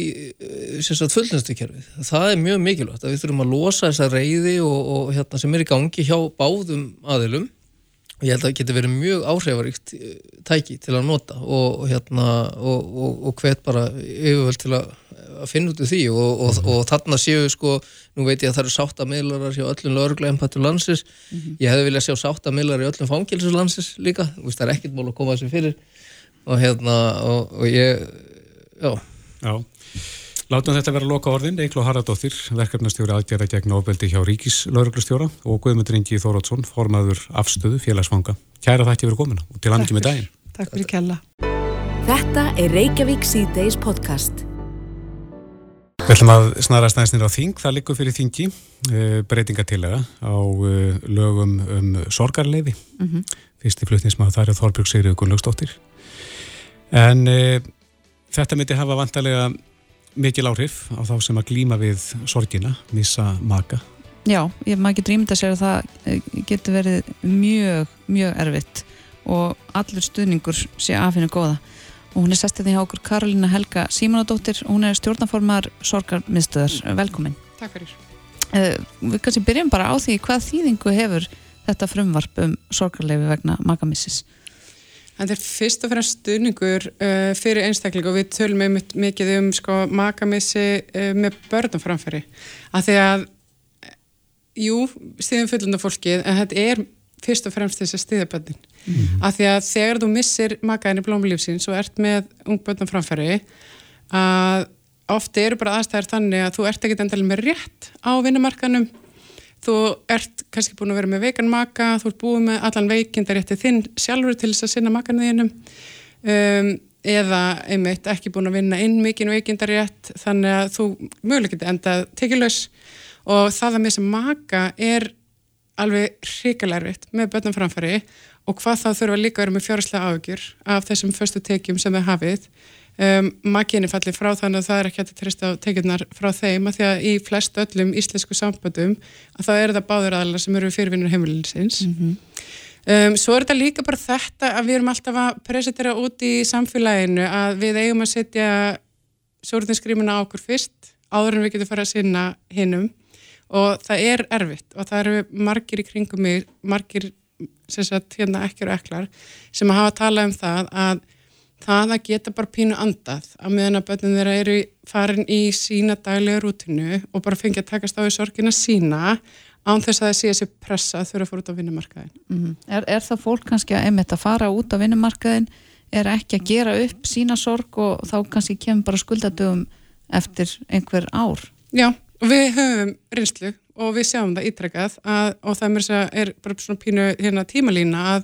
eh, fullnæstukerfið. Það er mjög mikilvægt að við þurfum að losa þessa reyði og, og hérna, sem er í gangi hjá báðum aðilum. Og ég held að það getur verið mjög áhrifaríkt eh, tæki til að nota og, hérna, og, og hvet bara yfirvöld til að, að finna út úr því. Og þarna séu sko, nú veit ég að það eru sáttamiðlarar hjá öllum lögurgla empattur landsins, mm -hmm. ég hefði viljað sjá sáttamiðlar í öllum fangilsuslandsins líka, það er ekkert mál að koma þessu fyrir og hérna og, og ég já. já. Látum þetta vera loka orðin, Eiklo Haraldóttir verkefnastjóri aðgerða gegn ofbeldi hjá Ríkislauruglustjóra og Guðmundur Ingi Þórótsson formaður afstöðu félagsfanga. Kæra þætti verið komin og til andjum með daginn. Takk fyrir kella Þetta er Reykjavík C-Days podcast. Við ætlum að snara snæðisnir á þing, það likur fyrir þingi eh, breytingatillega á eh, lögum um sorgarleiði mm -hmm. fyrsti flutnismað þar er Þorbjörg Sigriður Gunnlaugsdóttir En e, þetta myndi hafa vantarlega mikil áhrif á þá sem að glýma við sorgina, missa maka. Já, ég maður getur ímynda sér að það e, getur verið mjög, mjög erfitt og allur stuðningur sé afhengið góða. Og hún er sestið í okkur Karolina Helga Símonadóttir og hún er stjórnaformar sorgarmiðstöðar. Velkomin. Takk fyrir. Uh, við kannski byrjum bara á því hvað þýðingu hefur þetta frumvarp um sorgarleifi vegna makamissis. Þetta er fyrst og fremst stuðningur uh, fyrir einstakling og við tölum með mikið um sko, makamissi uh, með börnum framfæri. Að því að jú, stiðum fullunda fólkið en þetta er fyrst og fremst þess að stiðja bönnin mm. af því að þegar þú missir makaðin í blómulífsins og ert með ungböndan framfæri að ofti eru bara aðstæðir þannig að þú ert ekkit endalega með rétt á vinnumarkanum þú ert kannski búin að vera með veikan maka þú ert búin með allan veikindarétti þinn sjálfur til þess að sinna makanuðinum um, eða einmitt ekki búin að vinna inn mikinn veikindarétt þannig að þú möguleg geti endað tekilös og það að missa maka er alveg hrikalervitt með börnum framfæri og hvað þá þurfa líka að vera með fjárherslega áhugjur af þessum förstu tekjum sem þau hafið um, makinni falli frá þannig að það er ekki að trista tekjurnar frá þeim að því að í flest öllum íslensku samböndum að það eru það báður aðlar sem eru fyrirvinnur heimilinsins mm -hmm. um, svo er þetta líka bara þetta að við erum alltaf að presentera út í samfélaginu að við eigum að setja sórðinskrimuna á okkur fyrst áður en við getum fara að sinna hinnum og það er erfitt og það eru margir í kringum mig, margir sem sagt hérna ekkir og eklar sem að hafa að tala um það að það að geta bara pínu andað að meðan að börnum þeirra eru farin í sína daglega rútinu og bara fengið að takast á því sorgina sína án þess að það sé þessi pressa að þurfa að fara út á vinnumarkaðin. Mm -hmm. er, er það fólk kannski að einmitt að fara út á vinnumarkaðin er ekki að gera upp sína sorg og þá kannski kemur bara skuldadögum eftir einhver ár? Já, við höfum reynslu og við sjáum það ítrekkað og það er bara svona pínu hérna, tímalína að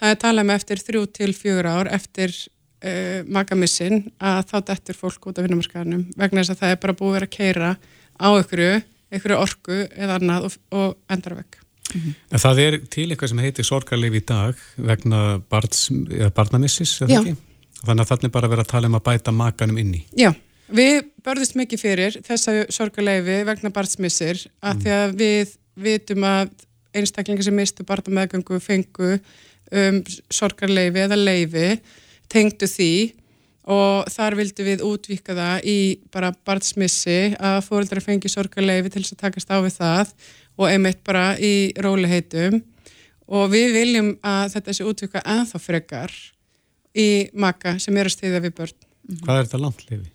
það er talað með eftir þrjú til fjögur ár eftir uh, makamissin að þá dettur fólk út af vinnumarkaðanum vegna þess að það er bara búið að vera að keira á einhverju, einhverju orku eða annað og, og endra vekk. Mm -hmm. Það er til eitthvað sem heitir sorgarleif í dag vegna barnamissis, eða ekki? Þannig að þannig bara vera að tala um að bæta makanum inni. Já, við börðist mikið fyrir þessa sorgarleifi vegna barnsmissir að mm. því að við vitum að einstaklingar sem mistu barnameðgöngu fengu um, sorgarleifi eða leifi tengdu því og þar vildu við útvíka það í bara barnsmissi að fóröldra fengi sorgarleifi til þess að takast á við það og einmitt bara í róliheitum og við viljum að þetta sé útvíka enþá frekar í maka sem er að stiðja við börn. Hvað er þetta landleifi?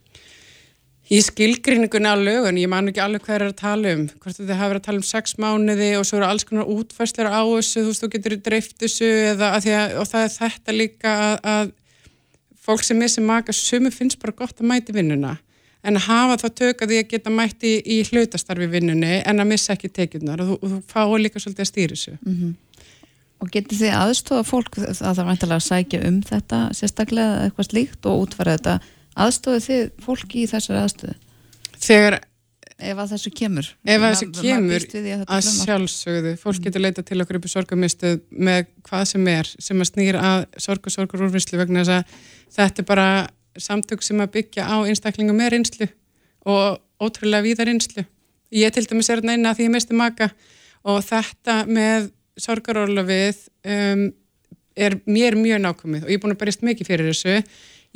Í skilgrinningunni á lögun, ég man ekki alveg hvað er að tala um, hvort þetta hafa verið að tala um sex mánuði og svo eru alls konar útfærsleira á þessu, þú veist, þú getur dreift þessu eða að að, og það er þetta líka að, að fólk sem missi maka sumu finnst bara gott að mæti vinnuna en að hafa þá tök að því að geta mæti í, í hlutastarfi vinnunni en að missa ekki tekjurnar og þú, þú fá líka svolítið að stýra þessu. Mm -hmm. Og getur þið aðstofa fólk að það er vantilega að sækja um þetta sérstaklega eitthvað slíkt og útfæra þetta aðstofið þið fólki í þessari aðstöðu? Þegar ef að þessu kemur ef að þessu kemur að, að sjálfsögðu fólk getur leita til okkur upp í sorgamistu með hvað sem er sem að snýra að sorg og sorgur úrvinnslu vegna þess að þetta er bara samtök sem að byggja á einstaklingum með reynslu og ótrúlega víðar reynslu. Ég til dæmis er neina því ég misti maka og þetta með sorgarorlofið um, er mér mjög nákvæmið og ég er búin að berist mikið fyrir þessu.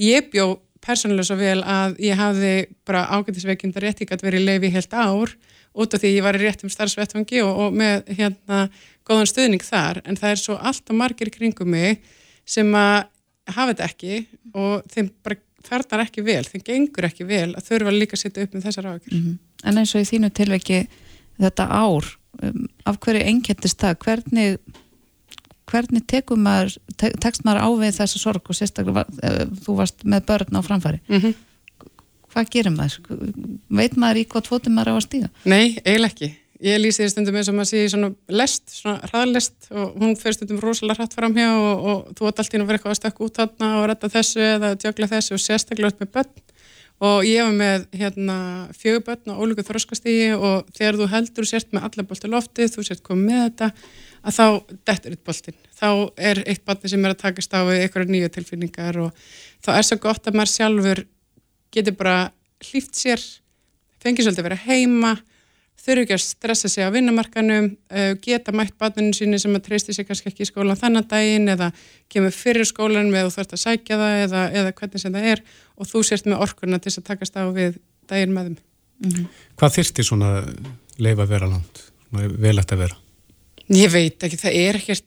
Ég bjó persónulega svo vel að ég hafði bara ágættisveikindar rétt ekki að vera í leifi helt ár út af því ég var í réttum starfsvettfangi og, og með hérna góðan stuðning þar en það er svo alltaf margir kringum mig sem að hafa þetta ekki og þeim bara ferðar ekki vel, þeim gengur ekki vel að þurfa líka að setja upp með þessar ágjur mm -hmm. En eins og í þínu tilveki þetta ár, um, af hverju ennkjættist það, hvernig hvernig tekum maður te tekst maður ávið þessa sorg og sérstaklega uh, þú varst með börn á framfæri mm -hmm. hvað gerir maður? Veit maður í hvað tvotum maður á að stíga? Nei, eiginlega ekki ég lýsi því stundum eins og maður sé svona lest, svona hraðlest og hún fer stundum rosalega hratt fram hjá og, og þú átt alltaf inn að vera eitthvað að stökka út þarna og retta þessu eða djögla þessu og sérstaklega upp með börn. Og ég var með hérna fjögur börn og ólíku þróskastígi og þegar þú heldur sért með alla bólti loftið, þú sért komið með þetta að þá dettur eitt bóltin þá er eitt barni sem er að takast á við einhverja nýju tilfinningar og þá er svo gott að maður sjálfur getur bara hlýft sér fengið svolítið að vera heima þurfu ekki að stressa sig á vinnumarkanum, uh, geta mætt batninu síni sem að treysti sig kannski ekki í skólan þannan daginn eða kemur fyrir skólan með þú þarfst að sækja það eða, eða hvernig sem það er og þú sért með orkurna til að takast á við daginn með þeim. Mm -hmm. Hvað þyrsti svona leif að vera langt? Vel eftir að vera? Ég veit ekki, það er ekkert,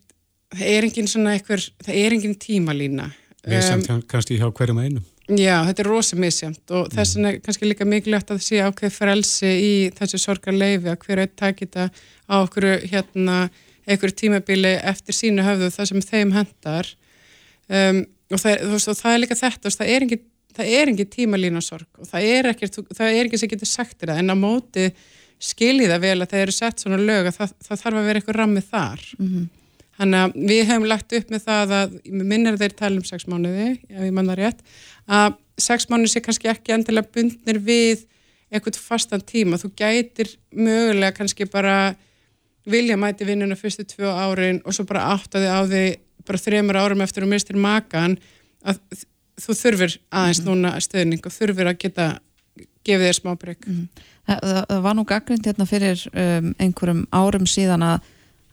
það er engin svona eitthvað, það er engin tímalína. Við sem um, kannski hjá hverjum einum? Já, þetta er rosa misjönd og þess vegna er kannski líka mikilvægt að sé ákveð frelsi í þessu sorgarleifi að hver eitt takit þetta á okkur hérna, einhverju tímabili eftir sínu höfðu það sem þeim hendar um, og, það, veist, og það er líka þetta, veist, það er engin, engin tímalína sorg og það er ekki það er ekki sem getur sagt þetta en á móti skiljið það vel að það eru sett svona lög að það, það þarf að vera eitthvað rammið þar. Mm -hmm. Þannig að við hefum lagt upp með það að, minnir þeir tala um sex mánuði, ef ég manna rétt, að sex mánuði sé kannski ekki endilega bundnir við eitthvað fastan tíma. Þú gætir mögulega kannski bara vilja mæti vinnuna fyrstu tvö árin og svo bara áttaði á því bara þreymur árum eftir að mistir makan að þú þurfir aðeins mm -hmm. núna stöðning og þurfir að geta gefið þér smá breyk. Mm -hmm. það, það var nú gaggrind hérna fyrir um, einhverjum árum síðan að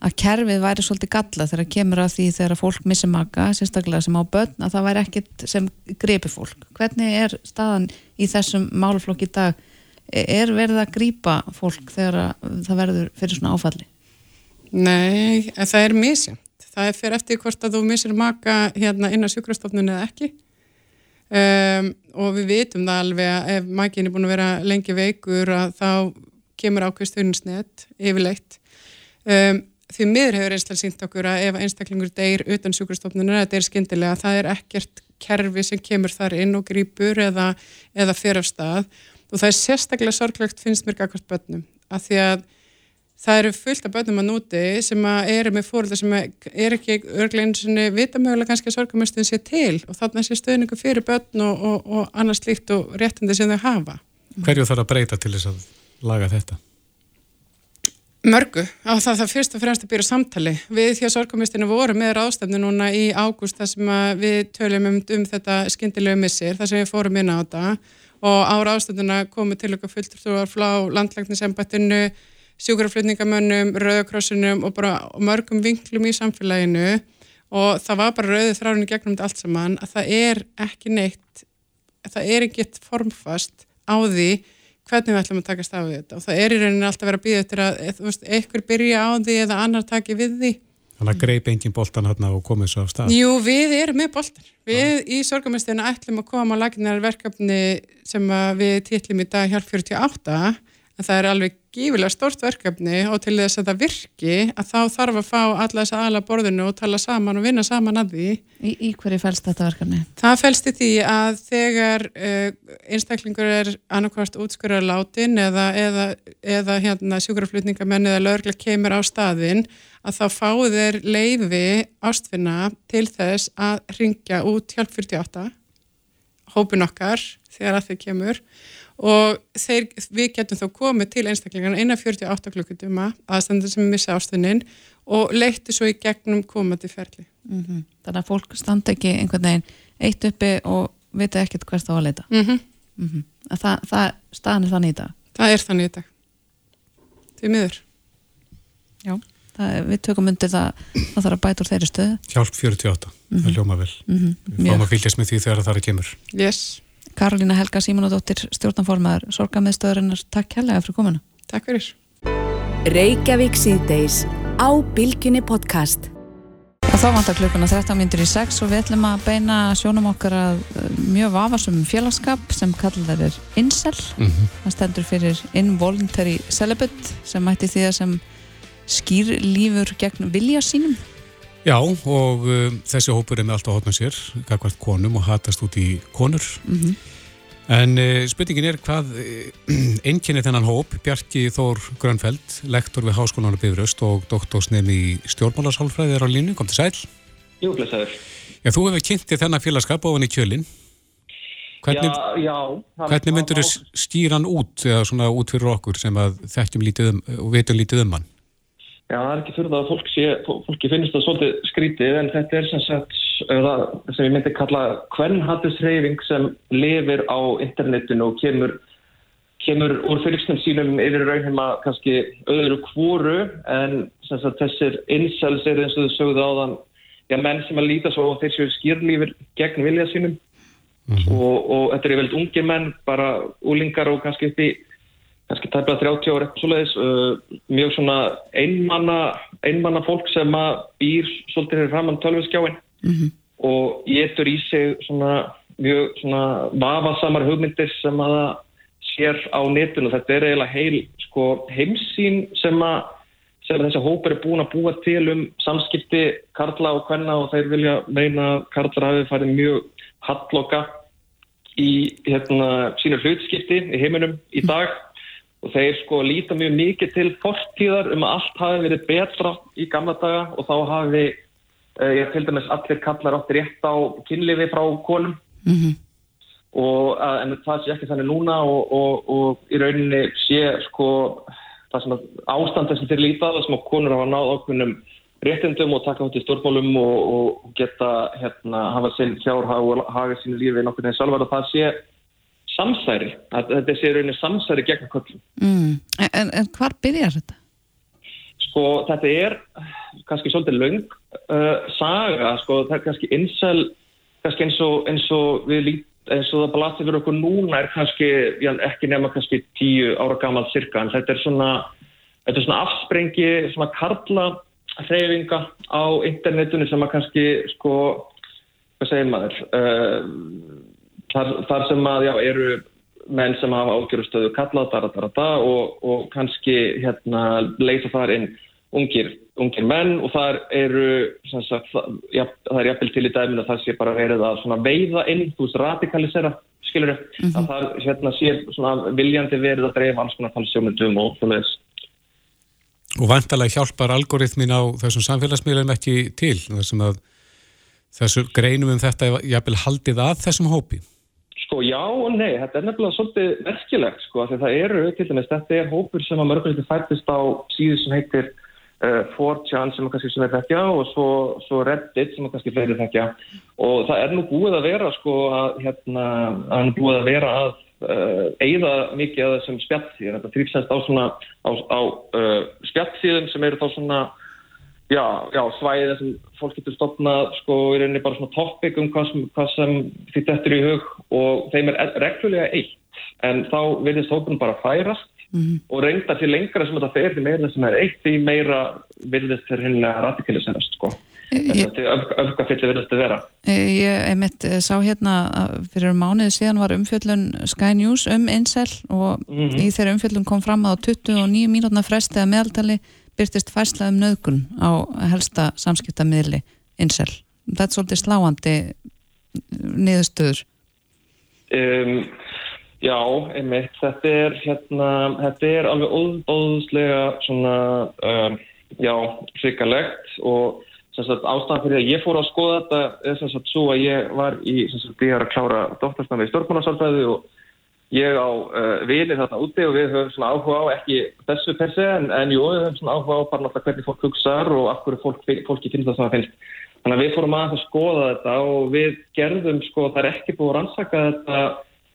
að kerfið væri svolítið galla þegar kemur að því þegar fólk missi maka, sérstaklega sem á börn, að það væri ekkit sem greipi fólk. Hvernig er staðan í þessum málflokk í dag? Er verið að grípa fólk þegar það verður fyrir svona áfalli? Nei, það er misjönd. Það er fyrir eftir hvort að þú missir maka hérna inn á sjúkrastofnun eða ekki. Um, og við vitum það alveg að ef makin er búin að vera lengi veikur að þá kemur ákveðst unnsnett yfirleitt. Um, því miður hefur einstaklega sínt okkur að ef einstaklingur deyr utan sjúkrastofnunar að deyr skindilega, það er ekkert kerfi sem kemur þar inn og grýpur eða, eða fyrir af stað og það er sérstaklega sorglegt finnst mér akkvæmt börnum, af því að það eru fullt af börnum að núti sem að eru með fóröldar sem er ekki og vita mögulega kannski að sorgamöstin sé til og þarna sé stöðningu fyrir börn og, og, og annars líkt og réttindi sem þau hafa. Hverju þarf að breyta til þess að laga þetta? Mörgu, á það það fyrst og fremst að byrja samtali. Við að sorgumistinu voru með ráðstefnu núna í ágúst þar sem við töljum um, um þetta skindilegu missir, þar sem við fórum inn á þetta. Og á ráðstefnuna komu til okkar fulltrúar flá landlæknisembættinu, sjúkraflutningamönnum, rauðakrossunum og bara mörgum vinklum í samfélaginu. Og það var bara rauðið þráinu gegnum þetta allt saman að það er ekki neitt, það er ekkert formfast á því hvernig við ætlum að takast á þetta. Og það er í rauninni alltaf verið að býða eftir að einhver byrja á því eða annar taki við því. Þannig að greip engin boltan hérna og komið svo af stað? Jú, við erum með boltan Við ja. í sorgumestina ætlum að koma á laginar verkefni sem við títlum í dag hjálp 48 en það er alveg gífilega stort verkefni og til þess að það virki að þá þarf að fá alla þess aðala borðinu og tala saman og vinna saman að því Í, í hverju fælst þetta verkefni? Það fælst í því að þegar uh, einstaklingur er annarkvæmst útskurðar látin eða, eða, eða hérna, sjúkraflutningamenn eða lögurlega kemur á staðin að þá fáu þeir leiði ástfinna til þess að ringja út hjálp 48 hópin okkar þegar að þau kemur og þeir, við getum þá komið til einstaklingarna innan 48 klukkutuma aðstandur sem missa ástunnin og leyti svo í gegnum komandi ferli. Mm -hmm. Þannig að fólk standa ekki einhvern veginn eitt uppi og vita ekkert hvert þá að leita. Mm -hmm. Mm -hmm. Það, það staðan er þannig í dag? Það er þannig í dag. Því miður. Já, það, við tökum undir það að það þarf að bæta úr þeirri stöðu. Hjálp 48, það mhm. ljóma vel. Mhm. Við fáum að fylgjast með því þegar það er kemur. Yes. Karolina Helga Símonadóttir, stjórnanformaður Sorgamiðstöðurinnar, takk helga fyrir komuna. Takk fyrir. Reykjavík síðdeis á Bilginni podcast. Þá vantar klukkuna 13 mindur í 6 og við ætlum að beina sjónum okkar að uh, mjög vafarsum félagskap sem kallar er INSEL. Mm -hmm. Það stendur fyrir Involuntary Celibate sem mætti því að sem skýr lífur gegn vilja sínum. Já og um, þessi hópur er með allt á hotna sér, kakvart konum og hatast út í konur. Mm -hmm. En uh, spurningin er hvað uh, [CLEARS THROAT] einkynni þennan hóp, Bjarki Þór Grönfeld, lektor við Háskólan á Bifröst og doktorsnefni í stjórnmálasálfræði er á línu, kom til sæl. Jú, blessaður. Já, þú hefur kynntið þennan félagskap ofan í kjölinn. Hvernig, já, já. Hvernig myndur þú skýran út, eða svona út fyrir okkur sem að þekkjum lítið um og veitum lítið um hann? Já, það er ekki fyrir það að fólk sé, fólki finnst það svolítið skrítið en þetta er sem sagt það sem ég myndi kalla hvernhattisreyfing sem lifir á internetinu og kemur, kemur úr fylgstum sínum yfir raunheima kannski öðru kvóru en sem sagt þessir incels er eins og þau sögðu á þann já, menn sem að líta svo og þeir séu skýrlífir gegn vilja sínum mm -hmm. og, og þetta er vel ungi menn, bara úlingar og kannski upp í kannski tæmlega 30 ára eitthvað svoleiðis uh, mjög svona einmanna einmanna fólk sem að býr svolítið hér framann tölviskjáin mm -hmm. og getur í sig svona mjög svona vafasamar hugmyndir sem að það sér á netinu. Þetta er eiginlega heil sko, heimsýn sem að sem þessi hópur er búin að búa til um samskipti Karla og Kvenna og þeir vilja meina að Karla hafi farið mjög halloka í hérna, sínu hlutskipti í heiminum í dag og þeir sko líta mjög mikið til fortíðar um að allt hafi verið betra í gamla daga og þá hafi uh, ég til dæmis allir kallar átti rétt á kynlifi frá konum mm -hmm. og uh, en það sé ekki þannig núna og, og, og í rauninni sé sko það sem ástand þessum til lítið það sem að konur hafa náð okkunum réttindum og taka út í stórmálum og, og geta hérna hafa sinn hjárhag og haga sín lífi nokkur en sjálfur og það sé samsæri, þetta sé rauninni samsæri gegn köllum. Mm. En, en hvar byrjar þetta? Sko þetta er kannski svolítið laung uh, saga, sko það er kannski einsel, kannski eins og, eins og við lít, eins og það blasir fyrir okkur núna er kannski, já, ekki nema kannski tíu ára gammal cirka, en þetta er svona, þetta er svona afsprengi, svona karla hreyfinga á internetunni sem að kannski, sko, hvað segir maður, uh, þar, þar sem að já, eru menn sem hafa ágjörustöðu kallað dara, dara, dara, og, og kannski hérna, leysa þar inn ungir, ungir menn og þar eru sagt, það, ja, það er jafnvel til í dæminu að það sé bara verið að veiða inn, þú veist, radikalisera skilur mm -hmm. að það hérna, sé viljandi verið að dreifa alls konar talsjómyndum og svona þess Og vantalega hjálpar algoritmin á þessum samfélagsmiðlum ekki til þessum að þessu greinum um þetta jafnvel haldið að þessum hópi? Sko já og nei, þetta er nefnilega svolítið merkilegt sko, því það eru, til dæmis, þetta er hópur sem að mörgulegt fættist á síðu sem heitir uh, 4chan sem að kannski sem er þekkja og svo, svo Reddit sem að kannski fleiri þekkja. Og það er nú búið að vera sko að hérna, það er nú búið að vera að uh, eigða mikið að þessum spjallsíðan, þetta þrýfsast á svona á, á uh, spjallsíðum sem eru þá svona Já, já, svæðið sem fólk getur stopnað sko í rauninni bara svona topic um hvað sem, hvað sem þitt eftir í hug og þeim er reglulega eitt en þá verðist hópunum bara færast mm -hmm. og reynda til lengra sem þetta fer því meira sem er eitt því meira verðist þeir hinlega radikaliserast sko. Þetta er öfgafilli verðist að vera. Ég einmitt sá hérna fyrir mánuði síðan var umfjöllun Sky News um Incel og mm -hmm. í þeirra umfjöllun kom fram að 29 mínútna fresti að meðaltali byrtist færsla um nöðgun á helsta samskiptamiðli insel. Þetta er svolítið sláandi niðurstöður. Um, já, einmitt. Þetta er, hérna, þetta er alveg óbóðslega svona, um, já, svikalegt og ástæðan fyrir að ég fór að skoða þetta er sem sagt svo að ég var í, sem sagt, ég har að klára dóttarsnafni í stjórnbúnarsálfæði og ég á uh, vinið þarna úti og við höfum svona áhuga á ekki þessu per se en, en jú, við höfum svona áhuga á bara náttúrulega hvernig fólk hugsaður og af hverju fólk, fólki finnst það sem það finnst. Þannig að við fórum aðeins að skoða þetta og við gerðum sko, það er ekki búið að rannsaka þetta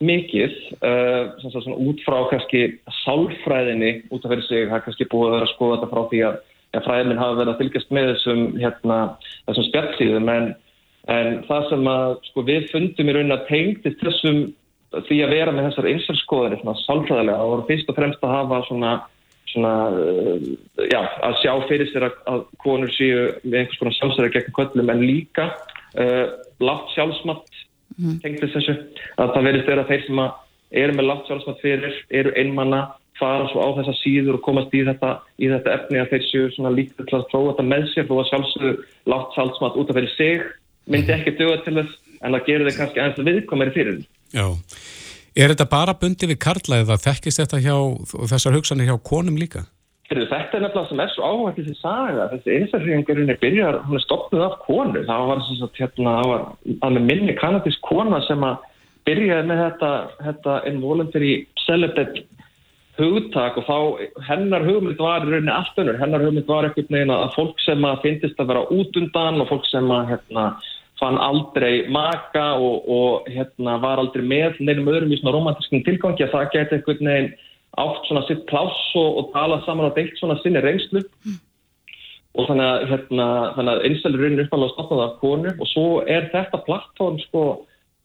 mikið, uh, svona, svona út frá kannski sálfræðinni út af fyrir sig, það er kannski búið að vera að skoða þetta frá því að ja, fræðminn hafa verið að fylgjast með þessum, hérna, þessum spjallsíðum en, en það sem að sko, við fundum í raunin að tengtist þessum því að vera með þessar einselskoðinni svona sálfræðilega og voru fyrst og fremst að hafa svona, svona uh, já, að sjá fyrir sér að, að konur séu með einhvers konar sjálfsæri gegn köllum en líka uh, látt sjálfsmatt mm. tengtis þessu að það verðist vera þeir sem eru með látt sjálfsmatt fyrir, eru einmanna fara svo á þessa síður og komast í þetta, í þetta efni að þeir séu svona líkt til að prófa þetta með sér og að sjálfsögðu látt sjálfsmatt út af fyrir sig myndi ekki döga til þess en það gerir þeir kannski aðeins viðkomari fyrir Já, er þetta bara bundi við karla eða þekkist þetta hjá, þessar hugsanir hjá konum líka? Þetta er nefnilega sem er svo áhægt þessi saga, þessi einstaklingarinn er byrjar, hún er stoppuð af konu, það var svona hérna, það var alveg minni kanadísk kona sem að byrjaði með þetta, þetta involuntary celibate hugtak og þá hennar hugmynd var í rauninni allt önnur, hennar hugmynd var ekkert neina að fólk sem að finnist að vera út undan og fólk sem að hérna fann aldrei maka og, og hérna, var aldrei með neinum öðrum í svona romantískum tilgangi að það geti einhvern veginn átt svona sitt pláss og, og tala saman á deilt svona sinni reynslu mm. og þannig að, hérna, að einstaklega raunin uppálega stopnaði af konu og svo er þetta plattform sko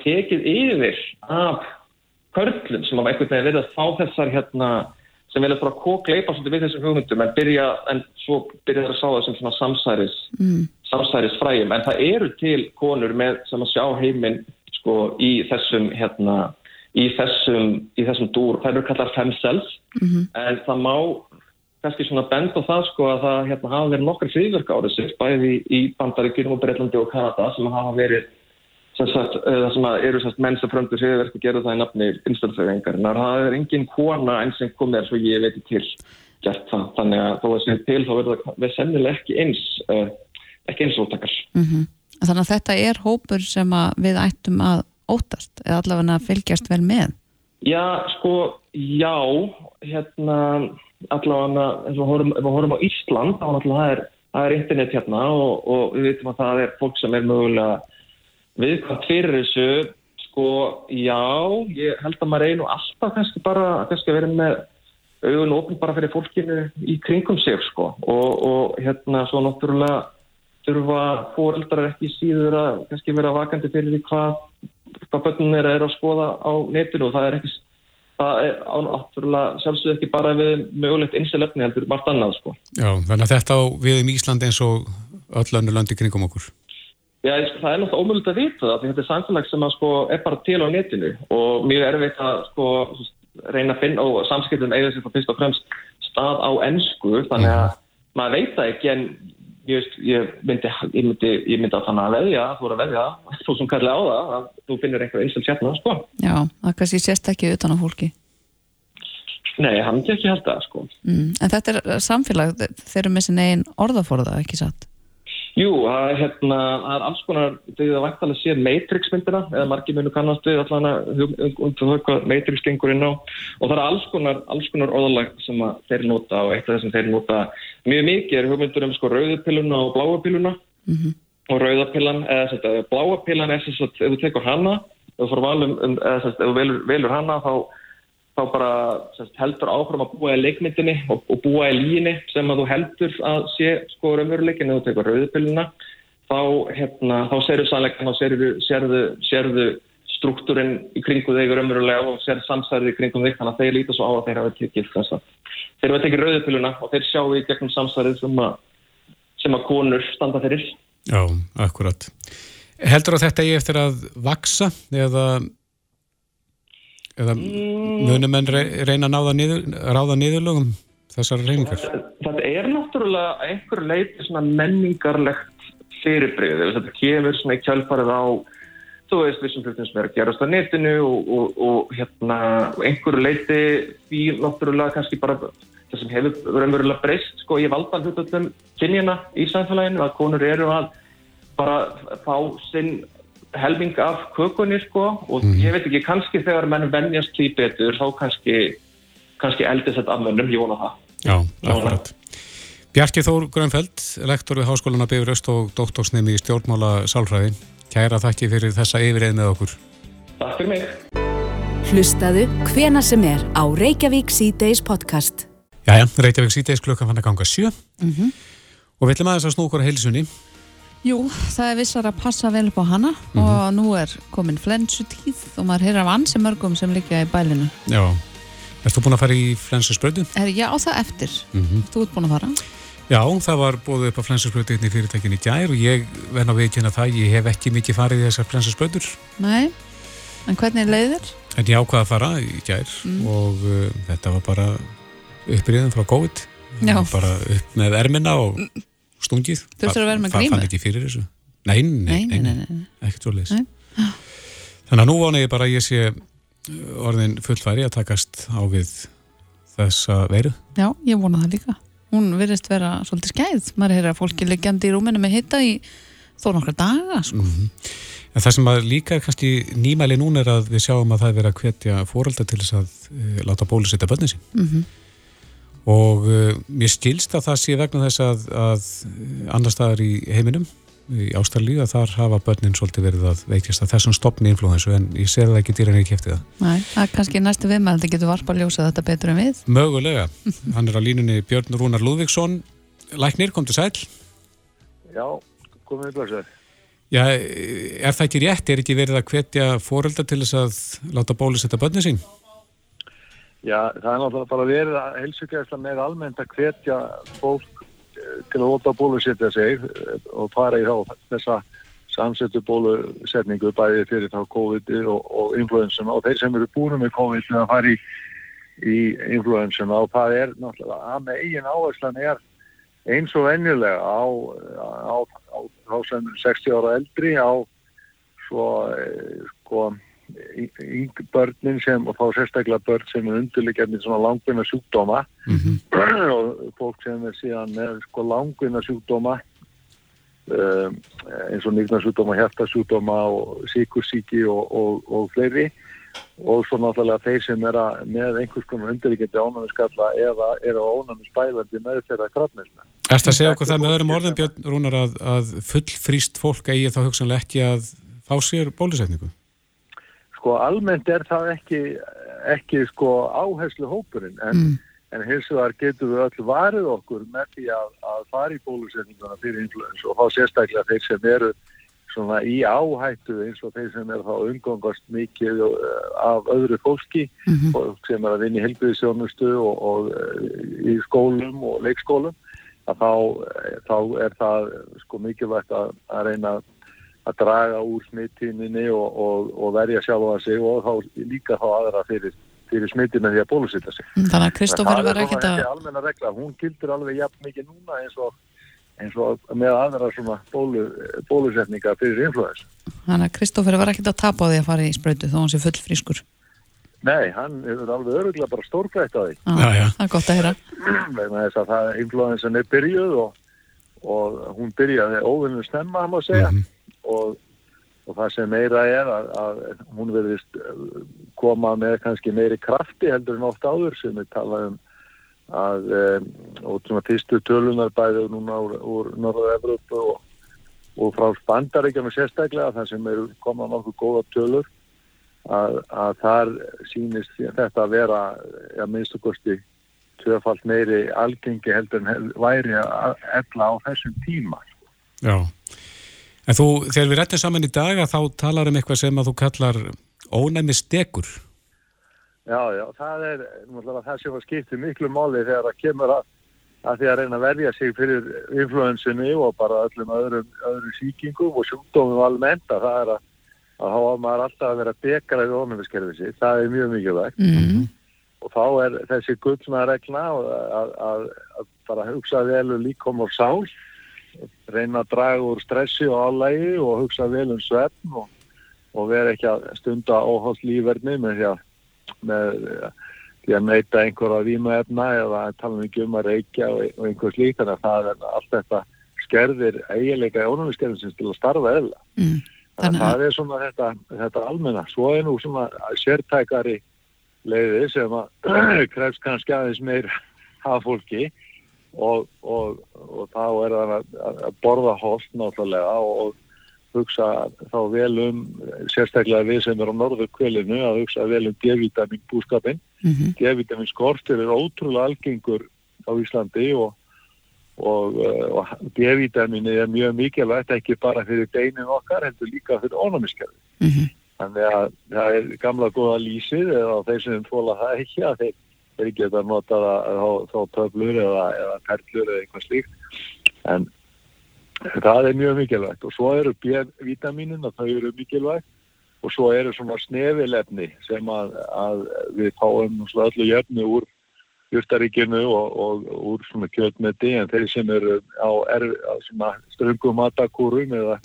tekið yfir af körlum sem hafa einhvern veginn verið að fá þessar hérna sem vilja bara kókleipa svolítið við þessum hugmyndum en byrja, en svo byrja það að sá þessum svona samsæris mm. samsærisfræjum. En það eru til konur með sem að sjá heiminn sko í þessum hérna í þessum, í þessum dúr, það eru kallar femcells Mhm. en það má kannski svona benda á það sko að það hérna, hafa verið nokkar fríðverk árið sér bæði í Bandaríkjunum og Breitlandi og Kanada sem hafa verið sagt, eða sem að eru sem sagt, menn sem fröndu fríðverk og gerðu það í nafni innstæðsöfingar en það er engin kona eins sem komið er svo ég veit til gert það þannig að þó að sér til þá verður það við sennilega ekki eins uh, ekki eins ótakar Mhm. Þannig að þetta er hópur sem við ættum að óttast eða allavega að fylgjast vel með. Já, sko, já, hérna, allavega, ef við horfum, ef við horfum á Ísland, þá náttúrulega það er, það er internet hérna og, og við veitum að það er fólk sem er mögulega viðkvæmt fyrir þessu, sko, já, ég held að maður einu alltaf kannski bara, kannski verið með augun opn bara fyrir fólkinu í kringum sig, sko, og, og hérna, svo náttúrulega þurfa fóreldrar ekki síður að kannski vera vakandi fyrir því hvað hvað börnum er að skoða á netinu og það er ekki það er ánáttúrulega sjálfsög ekki bara við mögulegt einselefni heldur margt annað sko. Já, þannig að þetta á við um Ísland eins og öll önnu landi kringum okkur. Já, það er náttúrulega ómögulegt að vita það því þetta er samfélag sem að, sko, er bara til á netinu og mjög erfitt að sko, reyna að finna og samskiptum sér það fyrst og fremst stað á ennsku þannig að maður veit það ekki en ég, veist, ég, myndi, ég, myndi, ég myndi að þannig að veðja, þú er að veðja þú sem kalli á það, að þú finnir einhver einsel sérna sko. Já, það kannski sést ekki utan á fólki. Nei, hann ekki ekki held það sko. Mm. En þetta er samfélag, þeir eru með sinni einn orðaforða, ekki satt? Jú, það er, hérna, það er alls konar, þegar það væntalega sé Matrix-myndina, eða margir munu kannast við allan að undir það hvað Matrix gengur inn á og það er alls konar, alls konar orðalag sem þeir nota og eitt af þessum þeir nota mjög mikið er hugmyndur um sko rauðupilluna og bláupilluna Mhm. og rauðapillan, eða þess að bláapillan er þess að ef þú tekur hana, ef þú um, ef þú velur, velur hana þá þá bara sest, heldur áfram að búa í leikmyndinni og, og búa í líginni sem að þú heldur að sé sko raunveruleikin ef þú tekur rauðupilluna þá, hérna, þá serðu sannleikan þá serðu, serðu, serðu struktúrin í kringu þig raunverulega og serðu samsærið í kringum þig þannig að þeir líta svo á að þeir hafa tekið þess að þeir hafa tekið rauðupilluna og þeir sjá í gegnum samsærið sem að, sem að konur standa fyrir Já, akkurat. Heldur að þetta eigi eftir að vaksa eða, eða munum en reyna að niður, ráða niðurlögum þessar reyningar? þetta er náttúrulega að einhverju leiti menningarlegt fyrirbreyði, þetta kemur svona í kjálfarið á þú veist vissum hlutum sem er að gerast á netinu og, og, og hérna einhverju leiti því náttúrulega kannski bara það sem hefur raunverulega breyst sko í valdan hlutum kynjana í samfélaginu að konur eru að bara fá sinn helming af kökunni sko og ég veit ekki kannski þegar menn venjast því betur þá kannski kannski eldist þetta af mönnum, ég vona það Já, akkurat. Bjarki Þór Grönfeld, lektor við Háskóluna Bifuröst og doktorsnemi í stjórnmála sálfræði. Kæra þakki fyrir þessa yfirreið með okkur. Takk fyrir mig Hlustaðu hvena sem er á Reykjavík C-Days podcast. Jæja, Reykjavík síðdeis klukkan fann að ganga sjö Mhm. og við ætlum aðeins að snú okkur að heilsunni. Jú, það er vissar að passa vel upp á hana og nú er komin flensu tíð og maður heyrir af ansi mörgum sem liggja í bælinu. Já. Erst þú búin að fara í flensusbrödu? Er ég á það eftir? Mm Þú ert búin að fara? Já, það var búið upp á flensusbrödu í fyrirtækinni í gær og ég venn á veikina það, ég hef ekki mikið farið í þessar flensusbrödur Nei, en hvernig leiðir? en ég ákvaða að fara í gær Mm. og uh, þetta var bara uppriðin frá COVID Já. bara upp með ermina og stungið Þurftirðu að vera með Fa- grímu? Fann ekki fyrir þessu Nei, nei, Nei, nei, ekkert svo Nei. Þannig að nú vona ég bara að ég sé uh, orðin fullfæri að takast á við þessa veiru Já, ég vona það líka. Hún virðist vera svolítið skæð. Maður heyrir að fólki liggjandi í rúminu með hitta í þó nokkra daga, sko. Mhm. En það sem að líka er kannski nýmæli núna er að við sjáum að það er verið að hvetja fórölda til þess að uh, láta bólusetja börnin sín Mm og uh, mér skilst að það sé vegna þess að, að uh, annar staðar í heiminum í Ástralíu að þar hafa börnin svolítið verið að veikjast að þessum stopni influensu en ég ser það ekki dýran ekki eftir það. Nei, það er kannski næstu viðmældi getur varpa að ljósa þetta betur en við. Mögulega. [LAUGHS] Hann er á línunni Björn Rúnar Lúðvíksson. Læknir, kom til sæl. Já, komið í blöðsöður. Já, er það ekki rétt? Er ekki verið að hvetja fórölda til þess að láta bólusetta börnin sín? Já, það er náttúrulega bara verið að helsugæðsla með almennt að hvetja fólk eh, til að óta bólusetja sig eh, og fara í þá þessa samsettu bólusetningu bæði fyrir þá COVID og, og influensuna og þeir sem eru búin með COVID að fara í, í influensuna og það er náttúrulega að með eigin áherslan er eins og venjulega á, á, á, á sem 60 ára eldri á svo eh, sko börnin sem og þá sérstaklega börn sem er undirleikjarnir svona langvinna sjúkdóma [CLEARS THROAT] og fólk sem er síðan með sko langvinna sjúkdóma um, eins og nýgnarsjúkdóma, hjertasjúkdóma og síkursíki og, og, og fleiri og svo náttúrulega þeir sem er að með einhvers konar undirleikjandi ánæmiskalla eða er á ánæmisbælandi með þeirra krafnismi. Er þetta að segja okkur það með öðrum orðin Björn Rúnar að, að fullfrýst fólk eigi þá hugsanlega ekki að fá sér bólusetningu? Sko almennt er það ekki, ekki sko áherslu hópurinn en, mm. en hins vegar getur við öll varið okkur með því að, að fara í bólusetninguna fyrir influens og þá sérstaklega þeir sem eru svona í áhættu eins og þeir sem er þá umgangast mikið uh, af öðru fólki mm -hmm. sem er að vinna í helbiðisjónustu og, og uh, í skólum og leikskólum að þá, þá er það sko mikilvægt að, að reyna að draga úr smittíninni og, og, og verja sjálfa sig og þá líka þá aðra fyrir, fyrir smittina því að bólusitta sig. Þannig að Kristófur var ekkert að... Það er ekki almenna regla, hún gildur alveg jafn mikið núna eins og eins og með aðra svona bólu, bólusetninga fyrir influens. Þannig að Kristófur var ekkert að tapa á því að fara í spröytu þó hann sé full frískur. Nei, hann er alveg öruglega bara stórgrætt á því. Já, já. Það er gott að heyra. [CLEARS THROAT] Þess að það influensan er byrjuð og, og hún byrjaði óvinnum snemma, hann má segja. Mm -hmm. Og, og það sem meira er að, að hún verðist koma með kannski meiri krafti heldur en oft áður sem við talaðum að um, og svona fyrstu tölunar bæði núna úr, úr Norða-Evropu og, og frá Spandaríkjana sérstaklega þar sem eru komað nokkuð góða tölur að, að þar sýnist þetta að vera ja, minnstu kosti tvöfalt meiri algengi heldur en væri að ella á þessum tíma. Já, en þú, þegar við rettum saman í dag að þá talar um eitthvað sem að þú kallar ónæmi stekur. Já, já, það er það sem að skipti miklu máli þegar það kemur að, að því að reyna að verja sig fyrir influensinu og bara öllum öðrum, öðrum síkingum og sjúkdómum almennt að það er að að þá maður alltaf að vera begraðið ónæmiskerfið sér, það er mjög mikilvægt mm -hmm. og þá er þessi gullna regla að, að, að, að bara hugsa vel um líkom og sál reyna að draga úr stressi og álægi og hugsa vel um svefn og, og vera ekki að stunda óhátt lífverðni með því að neyta einhverja vímaefna eða tala mikið um að reykja og, og einhvers lík þannig að það er allt þetta skerðir eiginleika í ónæmiskerfið til að starfa eða mm. Þannig að það er svona þetta, þetta almenna. Svo er nú svona sértækari leiði sem að [CLEARS THROAT] krefst kannski aðeins meir hafa fólki og, og, og þá er það að, borða holt náttúrulega og hugsa þá vel um sérstaklega við sem er á norður kvölinu að hugsa vel um D-vitamin búskapin. Mm -hmm. D-vitamin skortir er ótrúlega algengur á Íslandi og og, eh, og D-vitaminni er mjög mikilvægt ekki bara fyrir beinin okkar heldur líka fyrir ónumiskerfi mm -hmm. þannig að það er gamla góða lýsið eða þeir sem fóla það ekki að þeir, þeir geta notað þá töflur eða, eða perlur eða eitthvað slíkt. En það er mjög mikilvægt. Og svo eru B-vitaminin og það eru mikilvægt og svo eru svona snefilefni sem að, að við fáum öllu jöfnu úr júrtaríkinu og, og úr svona kjöldmeti en þeir sem eru á, á ströngum matakúrum eða,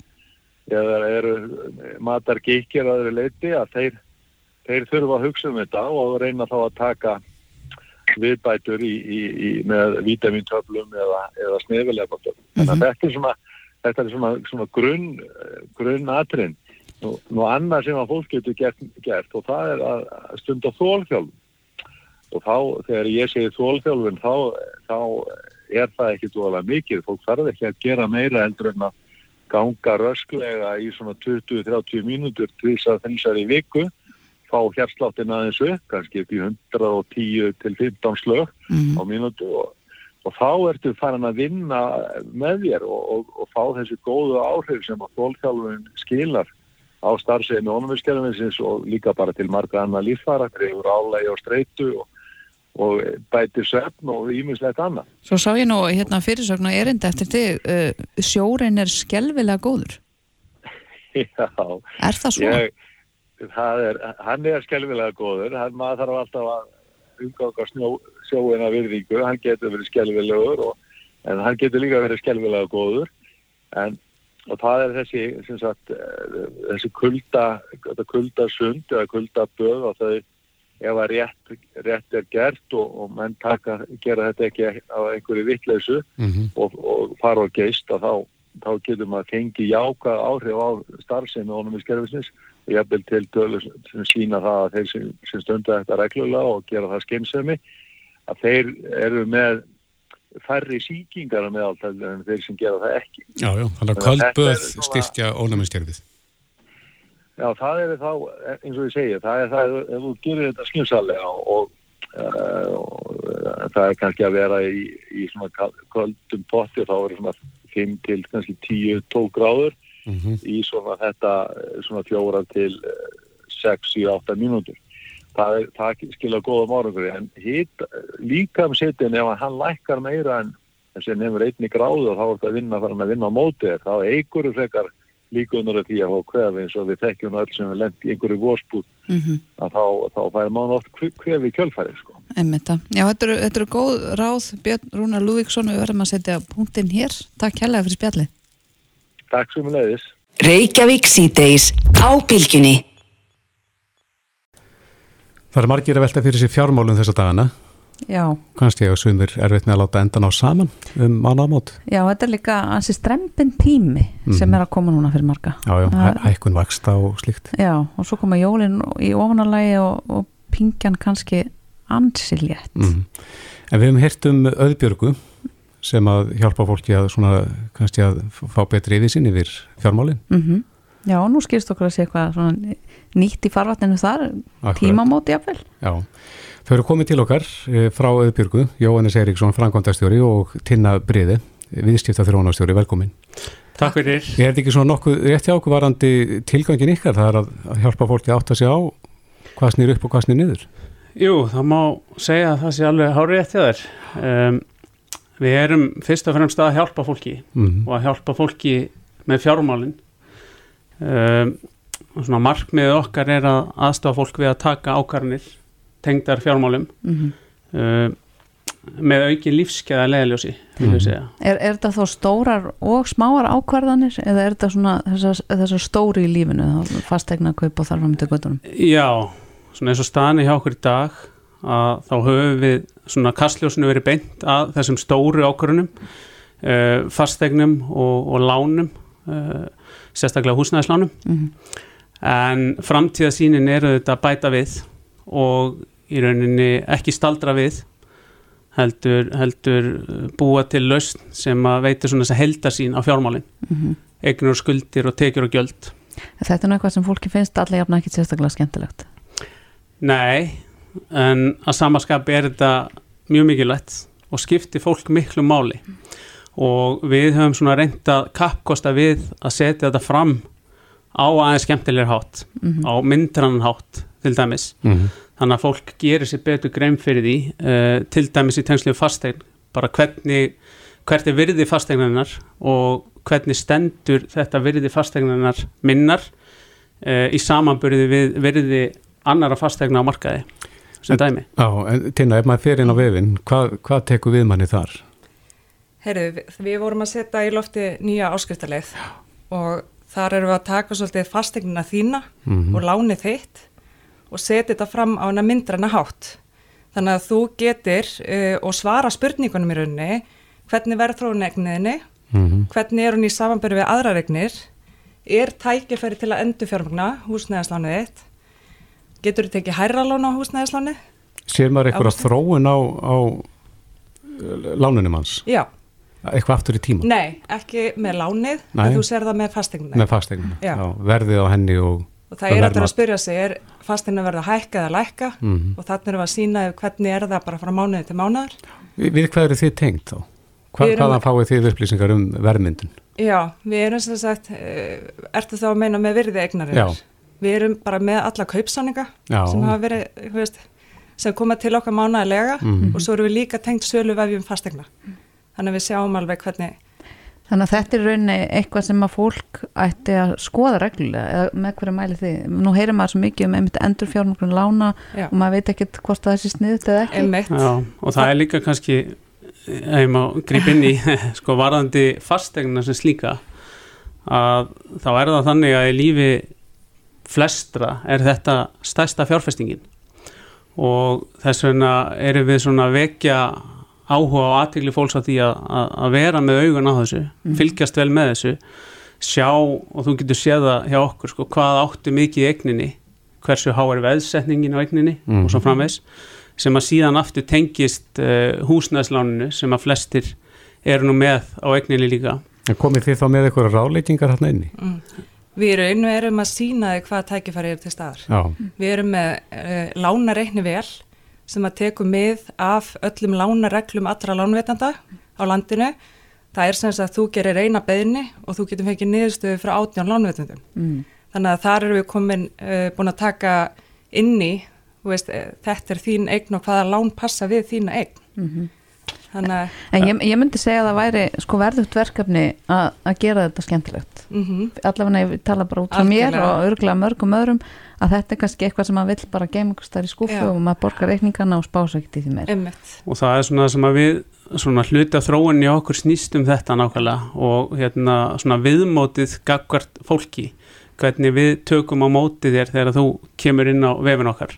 eða eru matargeikir aðri leiti að þeir, þeir þurfa að hugsa um þetta og reyna þá að taka viðbætur í, í, í, með vítamintöflum eða, eða snefilegabtöflum. Mm -hmm. Þetta er svona, þetta er svona, svona grunn, grunn atrinn. Nú, nú annað sem að fólk getur gert, gert og það er að stunda þólfjálfum og þá þegar ég segi þólþjálfun þá, þá er það ekki dvoðalega mikið, fólk þarf ekki að gera meira heldur en að ganga rösklega í svona 20-30 mínútur þess að þessari viku fá hérsláttin aðeins upp, kannski upp í 110 til 15 slög mm. á mínútu og, og þá ertu farin að vinna með þér og, og, og fá þessi góðu áhrif sem að þólþjálfun skilar á starfseginu ónumiskerfinsins og líka bara til marga annað líffara, greiður álægi og streitu og og bæti söfn og ímislegt annað. Svo sá ég nú hérna fyrirsögn og erinda eftir þig, uh, sjórin er skelvilega góður. [LAUGHS] Já. Er það svo? Ég, er, hann er skelvilega góður, hann maður þarf alltaf að umganga sjóina virðingu, hann getur verið skelvilegur og, en hann getur líka verið skelvilega góður. En, og það er þessi, sagt, eh, þessi kulda, kuldasund eða kuldaböð og þau ef að rétt, rétt er gert og, og menn taka, gera þetta ekki á einhverju vittleysu Mhm. og, og fara á geist og þá, þá getur maður fengið jáka áhrif á starfsemi og honum í skerfisins og jafnvel til tölur sem sína það að þeir sem, sem stunda þetta reglulega og gera það skynsemi að þeir eru með færri síkingar með allt en þeir sem gera það ekki. Já, já, þannig að kvöldböð styrkja ónæmiskerfið. Já, það er þá, eins og ég segi, það er það ef þú gerir þetta skynsalega og, uh, og uh, það er kannski að vera í, í svona köldum potti þá er svona 5 til kannski 10-12 gráður Mhm. í svona þetta eh, svona fjóra til 6-8 mínútur. Það, er, það skilja góða morgunri en hit, líkamsittin ef hann lækkar meira en þessi nefnir einni gráðu og þá er þetta að vinna með að vinna á móti þér, þá eigur frekar líkunar að því að fá kvefi eins og við þekkjum öll sem við lendi í einhverju gósbúð Mm að þá, þá fær mann oft kvefi kjölfæri sko. Já, þetta eru, þetta eru góð ráð Björn Rúnar Lúvíksson, við verðum að setja punktinn hér. Takk hérlega fyrir spjallið. Takk sem leiðis. Reykjavík síðdeis á bylgjunni. Það er margir að velta fyrir sér fjármálum þessa dagana. Já, Kannski að sumir erfitt með að láta endan á saman um mánaðamót. já, þetta er líka ansi strempin tími sem Mhm. er að koma núna fyrir marga. Já, já, hæ- hækkun vaksta og slíkt. Já, og svo koma jólinn í ofanalagi og, og pingjan kannski ansiljett. Mm. En við hefum heyrt um auðbjörgu sem að hjálpa fólki að svona, kannski að fá betri yfir sinni yfir fjármálin. Mm Já, nú skýrst okkur að sé eitthvað svona nýtt í farvatninu þar, Akkurat. tímamóti jafnvel. Já, þau eru komið til okkar eh, frá auðbjörgu, Jóhannes Eiríksson, frangondastjóri og Tinna Briði, viðskipta þróunastjóri, velkomin. Takk fyrir. Er þetta ekki svona nokkuð rétt hjá okkur varandi tilgangin ykkar, það er að, að hjálpa fólki að átta sig á hvað snýr upp og hvað snýr niður? Jú, það má segja að það sé alveg hárið eftir þér. Um, við erum fyrst og fremst að hjálpa fólki Mhm. og að hjálpa fólki með fjármálin. Um, og svona markmiðið okkar er að aðstofa fólk við að taka ákarnir tengdar fjármálum Mm um, með auki lífskeiða Mhm. ég segja. Er, er þetta þá stórar og smáar ákvarðanir eða er þetta svona þessar, þessar stóri í lífinu, fastegna kaup og þar fram til göttunum? Já, svona eins og staðan hjá okkur í dag að þá höfum við svona kastljósinu verið beint að þessum stóru ákvörunum uh, fastegnum og, og lánum uh, sérstaklega húsnæðislánum Mm en framtíðasýnin eru þetta að bæta við og í rauninni ekki staldra við heldur, heldur búa til lausn sem að veitir svona þessa heldasýn á fjármálin -hmm. eignur og skuldir og tekjur og gjöld Þetta er nú eitthvað sem fólki finnst allir jafna ekki sérstaklega skemmtilegt. Nei, en að samaskapi er þetta mjög mikilvægt og skiptir fólk miklu máli og við höfum svona reynd að kappkosta við að setja þetta fram á aðeins skemmtilegur hátt, Mhm. á myndrann hátt til dæmis, Mhm. þannig að fólk gerir sér betur grein fyrir því uh, til dæmis í tengslu fastegn, bara hvernig hvert er virði fastegnarinnar og hvernig stendur þetta virði fastegnarinnar minnar uh, í samanburði við virði annara fastegna á markaði sem dæmi. Já, en Tinna, ef maður fer inn á vefin, hvað, hvað tekur við manni þar? Heyrðu, við, við vorum að setja í lofti nýja áskriftarleið og þar erum við að taka svolítið fastegnina þína Mhm. og lánið þitt og setja þetta fram á hana myndræna hátt. Þannig að þú getur uh, og svara spurningunum í rauninni hvernig verður þróunegniðinni, Mhm. hvernig er hún í samanbyrju við aðra regnir, er tækifæri til að endur fjármagna húsnæðislánið þitt, getur þú tekið hærra lán á húsnæðislánið? Sér maður eitthvað Ágúst. þróun á, á eh, lánunum hans? Já, Eitthvað aftur í tíma? nei, ekki með lánið, en þú ser það með fastegnina. Með fastegnina? Já. verðið á henni og... Og það er alltaf að spyrja sig, er fastegna verða að hækka eða lækka Mhm. og þannig erum við að sína hvernig er það bara frá mánuði til mánuður. Við, við hvað eru þið tengt þá? Hva, erum- Hvaðan fáið þið upplýsingar um verðmyndun? Já, við erum sem sagt, uh, ertu þá að meina með virði eignarinnar? Já. Við erum bara með alla kaupsáninga sem hafa verið, þú veist, sem koma til okkar mánuðilega Mhm. og svo erum við líka tengt sölu vefjum fastegna. Þannig að við sjáum alveg hvernig Þannig að þetta er rauninni eitthvað sem að fólk ætti að skoða reglulega eða með hverju mæli þið. Nú heyrir maður svo mikið um einmitt endur fjármögnum lána Já. og maður veit ekkert hvort það er sér sniðut eða ekki. Einmitt. Já, og það er líka kannski ef ég má grípa inn í [LAUGHS] sko varðandi fastegna sem slíka að þá er það þannig að í lífi flestra er þetta stærsta fjárfestingin og þess vegna erum við svona að vekja áhuga og aðtegli fólks á því að, að, að vera með augun á þessu, fylgjast vel með þessu sjá og þú getur séð það hjá okkur sko, hvað áttu mikið í eigninni hversu há er veðsetningin á eigninni Mhm. og svo framvegs sem að síðan aftur tengist uh, húsnæðsláninu sem að flestir eru nú með á eigninni líka En komið þið þá með eitthvað ráleikingar hérna inni? Mm. Við raun og erum að sína þig hvað tækifæri eru til staðar. Já. Við erum með uh, lánareikni vel sem að teku mið af öllum lánareglum allra lánveitanda á landinu. Það er sem sagt að þú gerir eina beðni og þú getur fengið niðurstöðu frá átján lánveitandum. Mm. Þannig að þar erum við komin uh, búin að taka inn í, þú veist, uh, þetta er þín eign og hvaða lán passa við þína eign. Mhm. Þannig að... En ég, ég myndi segja að það væri sko verðugt verkefni að að gera þetta skemmtilegt. Mhm. Allavega ég tala bara út frá mér og örgulega mörgum öðrum að þetta er kannski eitthvað sem maður vill bara geima einhvers þar í skúfu Já. og maður borgar reikningana og spása ekkert í því meir. Einmitt. og það er svona sem að við svona hluti af þróun í okkur snýst um þetta nákvæmlega og hérna svona viðmótið gagvart fólki hvernig við tökum á mótið þér þegar þú kemur inn á vefin okkar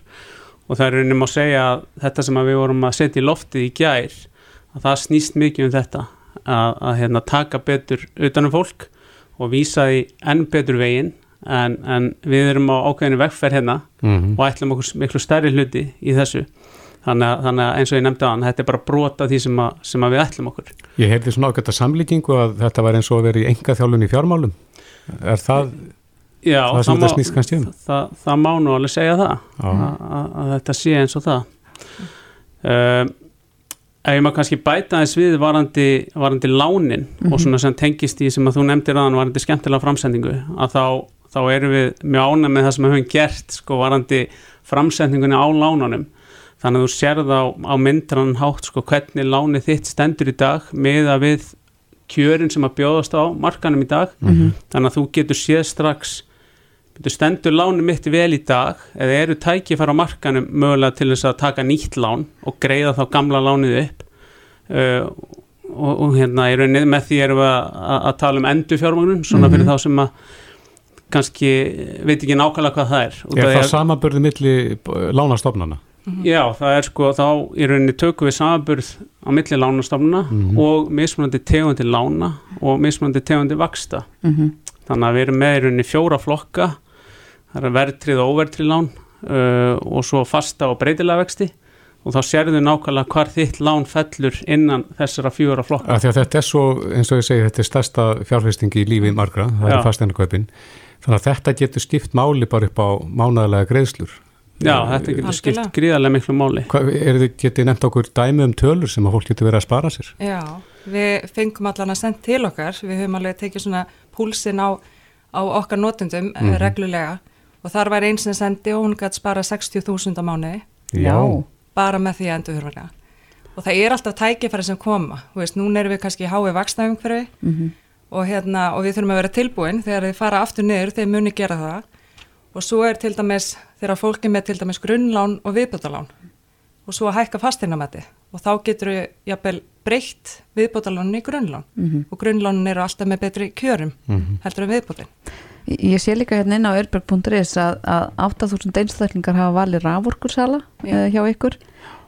og það er einnig má segja að þetta sem að við vorum að setja í loftið í gær að það snýst mikið um þetta að, að hérna, taka betur utanum fólk og vísa því enn betur veginn en, en við erum á ákveðinu vegferð hérna Mhm. og ætlum okkur miklu stærri hluti í þessu þannig að, þannig að eins og ég nefndi á hann þetta er bara brota því sem, að, sem að við ætlum okkur Ég heyrði svona að samlíkingu að þetta var eins og að vera í enga þjálfun í fjármálum. Er það Já, það sem þetta snýst kannski um? það, það, það má nú alveg segja það að, að, að þetta sé eins og það um, ef ég má kannski bæta þess við varandi, varandi lánin Mhm. og svona sem tengist í sem að þú nefndir aðan varandi skemmtilega framsendingu að þá, þá erum við mjög ánæg með það sem við höfum gert sko varandi framsendingunni á lánunum þannig að þú sérð á, á myndran hátt sko hvernig lánið þitt stendur í dag með að við kjörin sem að bjóðast á markanum í dag Mhm. þannig að þú getur séð strax betur stendur lánum mitt vel í dag eða eru tækifæra á markanum mögulega til þess að taka nýtt lán og greiða þá gamla lánið upp uh, og, og hérna í rauninni með því erum við að, tala um endurfjármagnun svona fyrir Mhm. þá sem að kannski veit ekki nákvæmlega hvað það er Er því það að- samaburði milli lánastofnana? Já, það er sko, þá í rauninni tökum við samanburð á milli lánastofnuna Mhm. og mismunandi tegundi lána og mismunandi tegundi vaksta. Mhm. Þannig að við erum með í rauninni fjóra flokka, það er verðtrið og óverðtrið lán uh, og svo fasta og breytilega vexti og þá sérðu nákvæmlega hvar þitt lán fellur innan þessara fjóra flokka. Af því að þetta er svo, eins og ég segi, þetta er stærsta fjárfesting í lífi margra, það Já. er fasteinarkaupin. Þannig að þetta getur skipt máli bara upp á mánaðarlega greiðslur. Já, þetta getur skipt gríðarlega miklu máli. Hvað, er þið getið nefnt okkur dæmi um tölur sem að fólk getur verið að spara sér? Já, við fengum allan að senda til okkar, við höfum alveg tekið svona púlsinn á, á okkar notundum mm Mhm. reglulega og þar var einn sem sendi og hún gæti spara 60.000 á mánuði Já. bara með því að endur hurfarlega. Og það er alltaf tækifæri sem koma, þú veist, núna erum við kannski í hái vakstaumhverfi Mhm. og, hérna, og við þurfum að vera tilbúin þegar þið fara aftur niður, þeir muni gera það og svo er til dæmis, þegar fólk er með til dæmis grunnlán og viðbótalán og svo að hækka fasteinamæti og þá getur við jafnvel breytt viðbótalánun í grunnlán Mhm. og grunnlánun eru alltaf með betri kjörum Mhm. heldur en viðbótin. Ég sé líka hérna inn á örberg.is að, að 8000 einstaklingar hafa valið raforkursala uh, hjá ykkur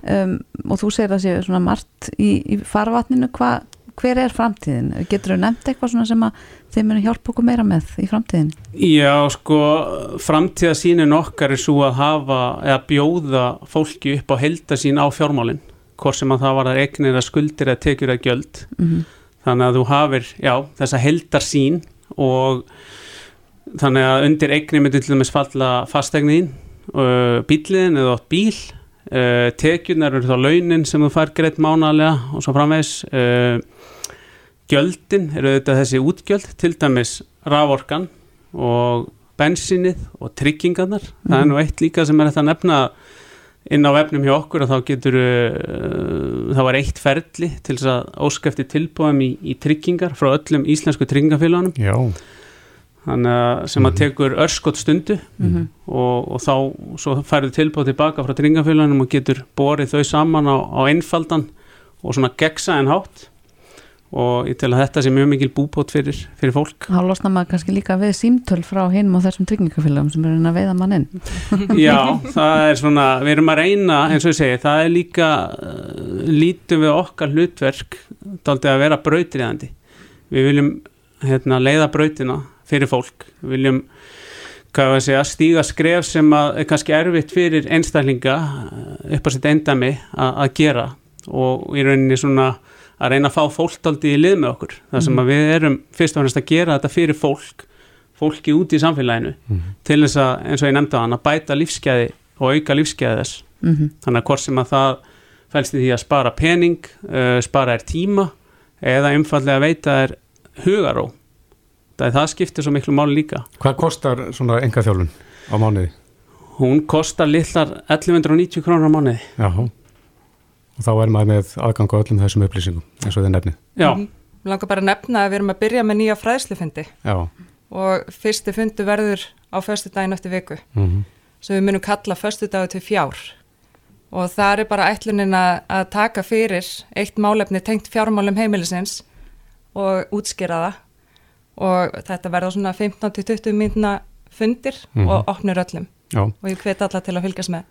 um, og þú segir að sé svona margt í, í farvatninu, Hva, hver er framtíðin? Getur þú nefnt eitthvað svona sem að þeim munu hjálpa okkur meira með í framtíðin? Já, sko, framtíðasýnin okkar er svo að hafa eða bjóða fólki upp á heldasín á fjármálinn, hvort sem að það var að eignir að skuldir að tekjur að gjöld. Mhm. Þannig að þú hafir, já, þessa heldarsín og þannig að undir eignir myndir til dæmis falla fastegniðin, uh, bíliðin eða átt bíl, uh, tekjurnar eru þá launin sem þú fær greitt mánalega og svo framvegs, uh, gjöldin eru þetta þessi útgjöld, til dæmis raforkan og bensinnið og tryggingarnar. Það er nú eitt líka sem er þetta að nefna inn á vefnum hjá okkur að þá getur uh, þá er eitt ferli til þess að óskæfti tilbúðum í, í tryggingar frá öllum íslensku tryggingafélagunum að sem að tekur örskot stundu Mhm. og, og þá færðu tilbúð tilbaka frá tryggingafélagunum og getur borið þau saman á, á einfaldan og svona gegsa en hátt og ég tel að þetta sé mjög mikil búbót fyrir, fyrir fólk Þá losna maður kannski líka við símtöl frá hinum og þessum tryggingafélagum sem er að veiða mann inn. [LAUGHS] Já, það er svona, við erum að reyna, eins og ég segi, það er líka, uh, lítum við okkar hlutverk, daldið að vera brautriðandi. Við viljum hérna, leiða brautina fyrir fólk, við viljum, segja, stíga skref sem að er kannski erfitt fyrir einstaklinga uh, upp á sitt endami að, að gera og í rauninni svona að reyna að fá fólk daldið í lið með okkur. Það sem að við erum fyrst og fremst að gera þetta fyrir fólk, fólki úti í samfélaginu til þess að, eins og ég nefndi á hann, að bæta lífsgæði og auka lífsgæði þess. Mhm. Þannig að hvort sem að það fælst í því að spara pening, uh, spara er tíma eða einfallega að veita er hugaró. Það, það skiptir svo miklu máli líka. Hvað kostar svona enga þjálfun á mánuði? Hún kostar litlar 1190 krónur á mánuði. Já. Og þá er maður með aðgang á öllum þessum upplýsingum eins og þið nefnið. Já. Mér langar bara að nefna að við erum að byrja með nýja fræðslufundi Já. og fyrsti fundu verður á föstu daginn eftir viku Mhm. sem við munum kalla föstu dagu til fjár og það er bara ætlunin að, að taka fyrir eitt málefni tengt fjármálum heimilisins og útskýra það og þetta verður svona 15-20 mínuna fundir Mhm. og opnur öllum Já. og ég hvet alla til að fylgjast með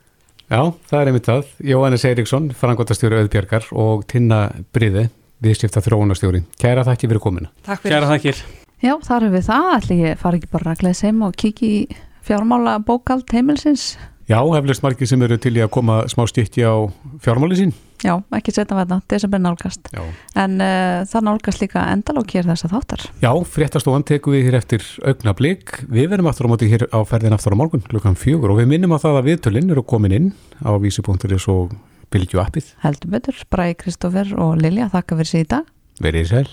Já, það er einmitt það. Jóhannes Eiríksson, frangotastjóri auðbjörgar og Tinna Bríði, viðskipta þróunastjóri. Kæra þakki fyrir komina. Takk fyrir. Kæra þakkir. Já, þar er við það. Ætli ég fari ekki bara að gleðs heim og kiki í fjármála bókald heimilsins. Já, heflust margir sem eru til í að koma smá stykki á fjármáli sín. Já, ekki setja verða, desember nálgast. Já. En uh, það nálgast líka endalókir þess að þáttar. Já, fréttastofan tekum við hér eftir augna blik. Við verðum aftur á móti hér á ferðin aftur á morgun klukkan fjögur og við minnum að það að viðtölinn eru komin inn á vísi.is og Bilgju appið. Heldur betur, Bræði Kristófer og Lilja, þakka fyrir sig í dag. Verið sæl.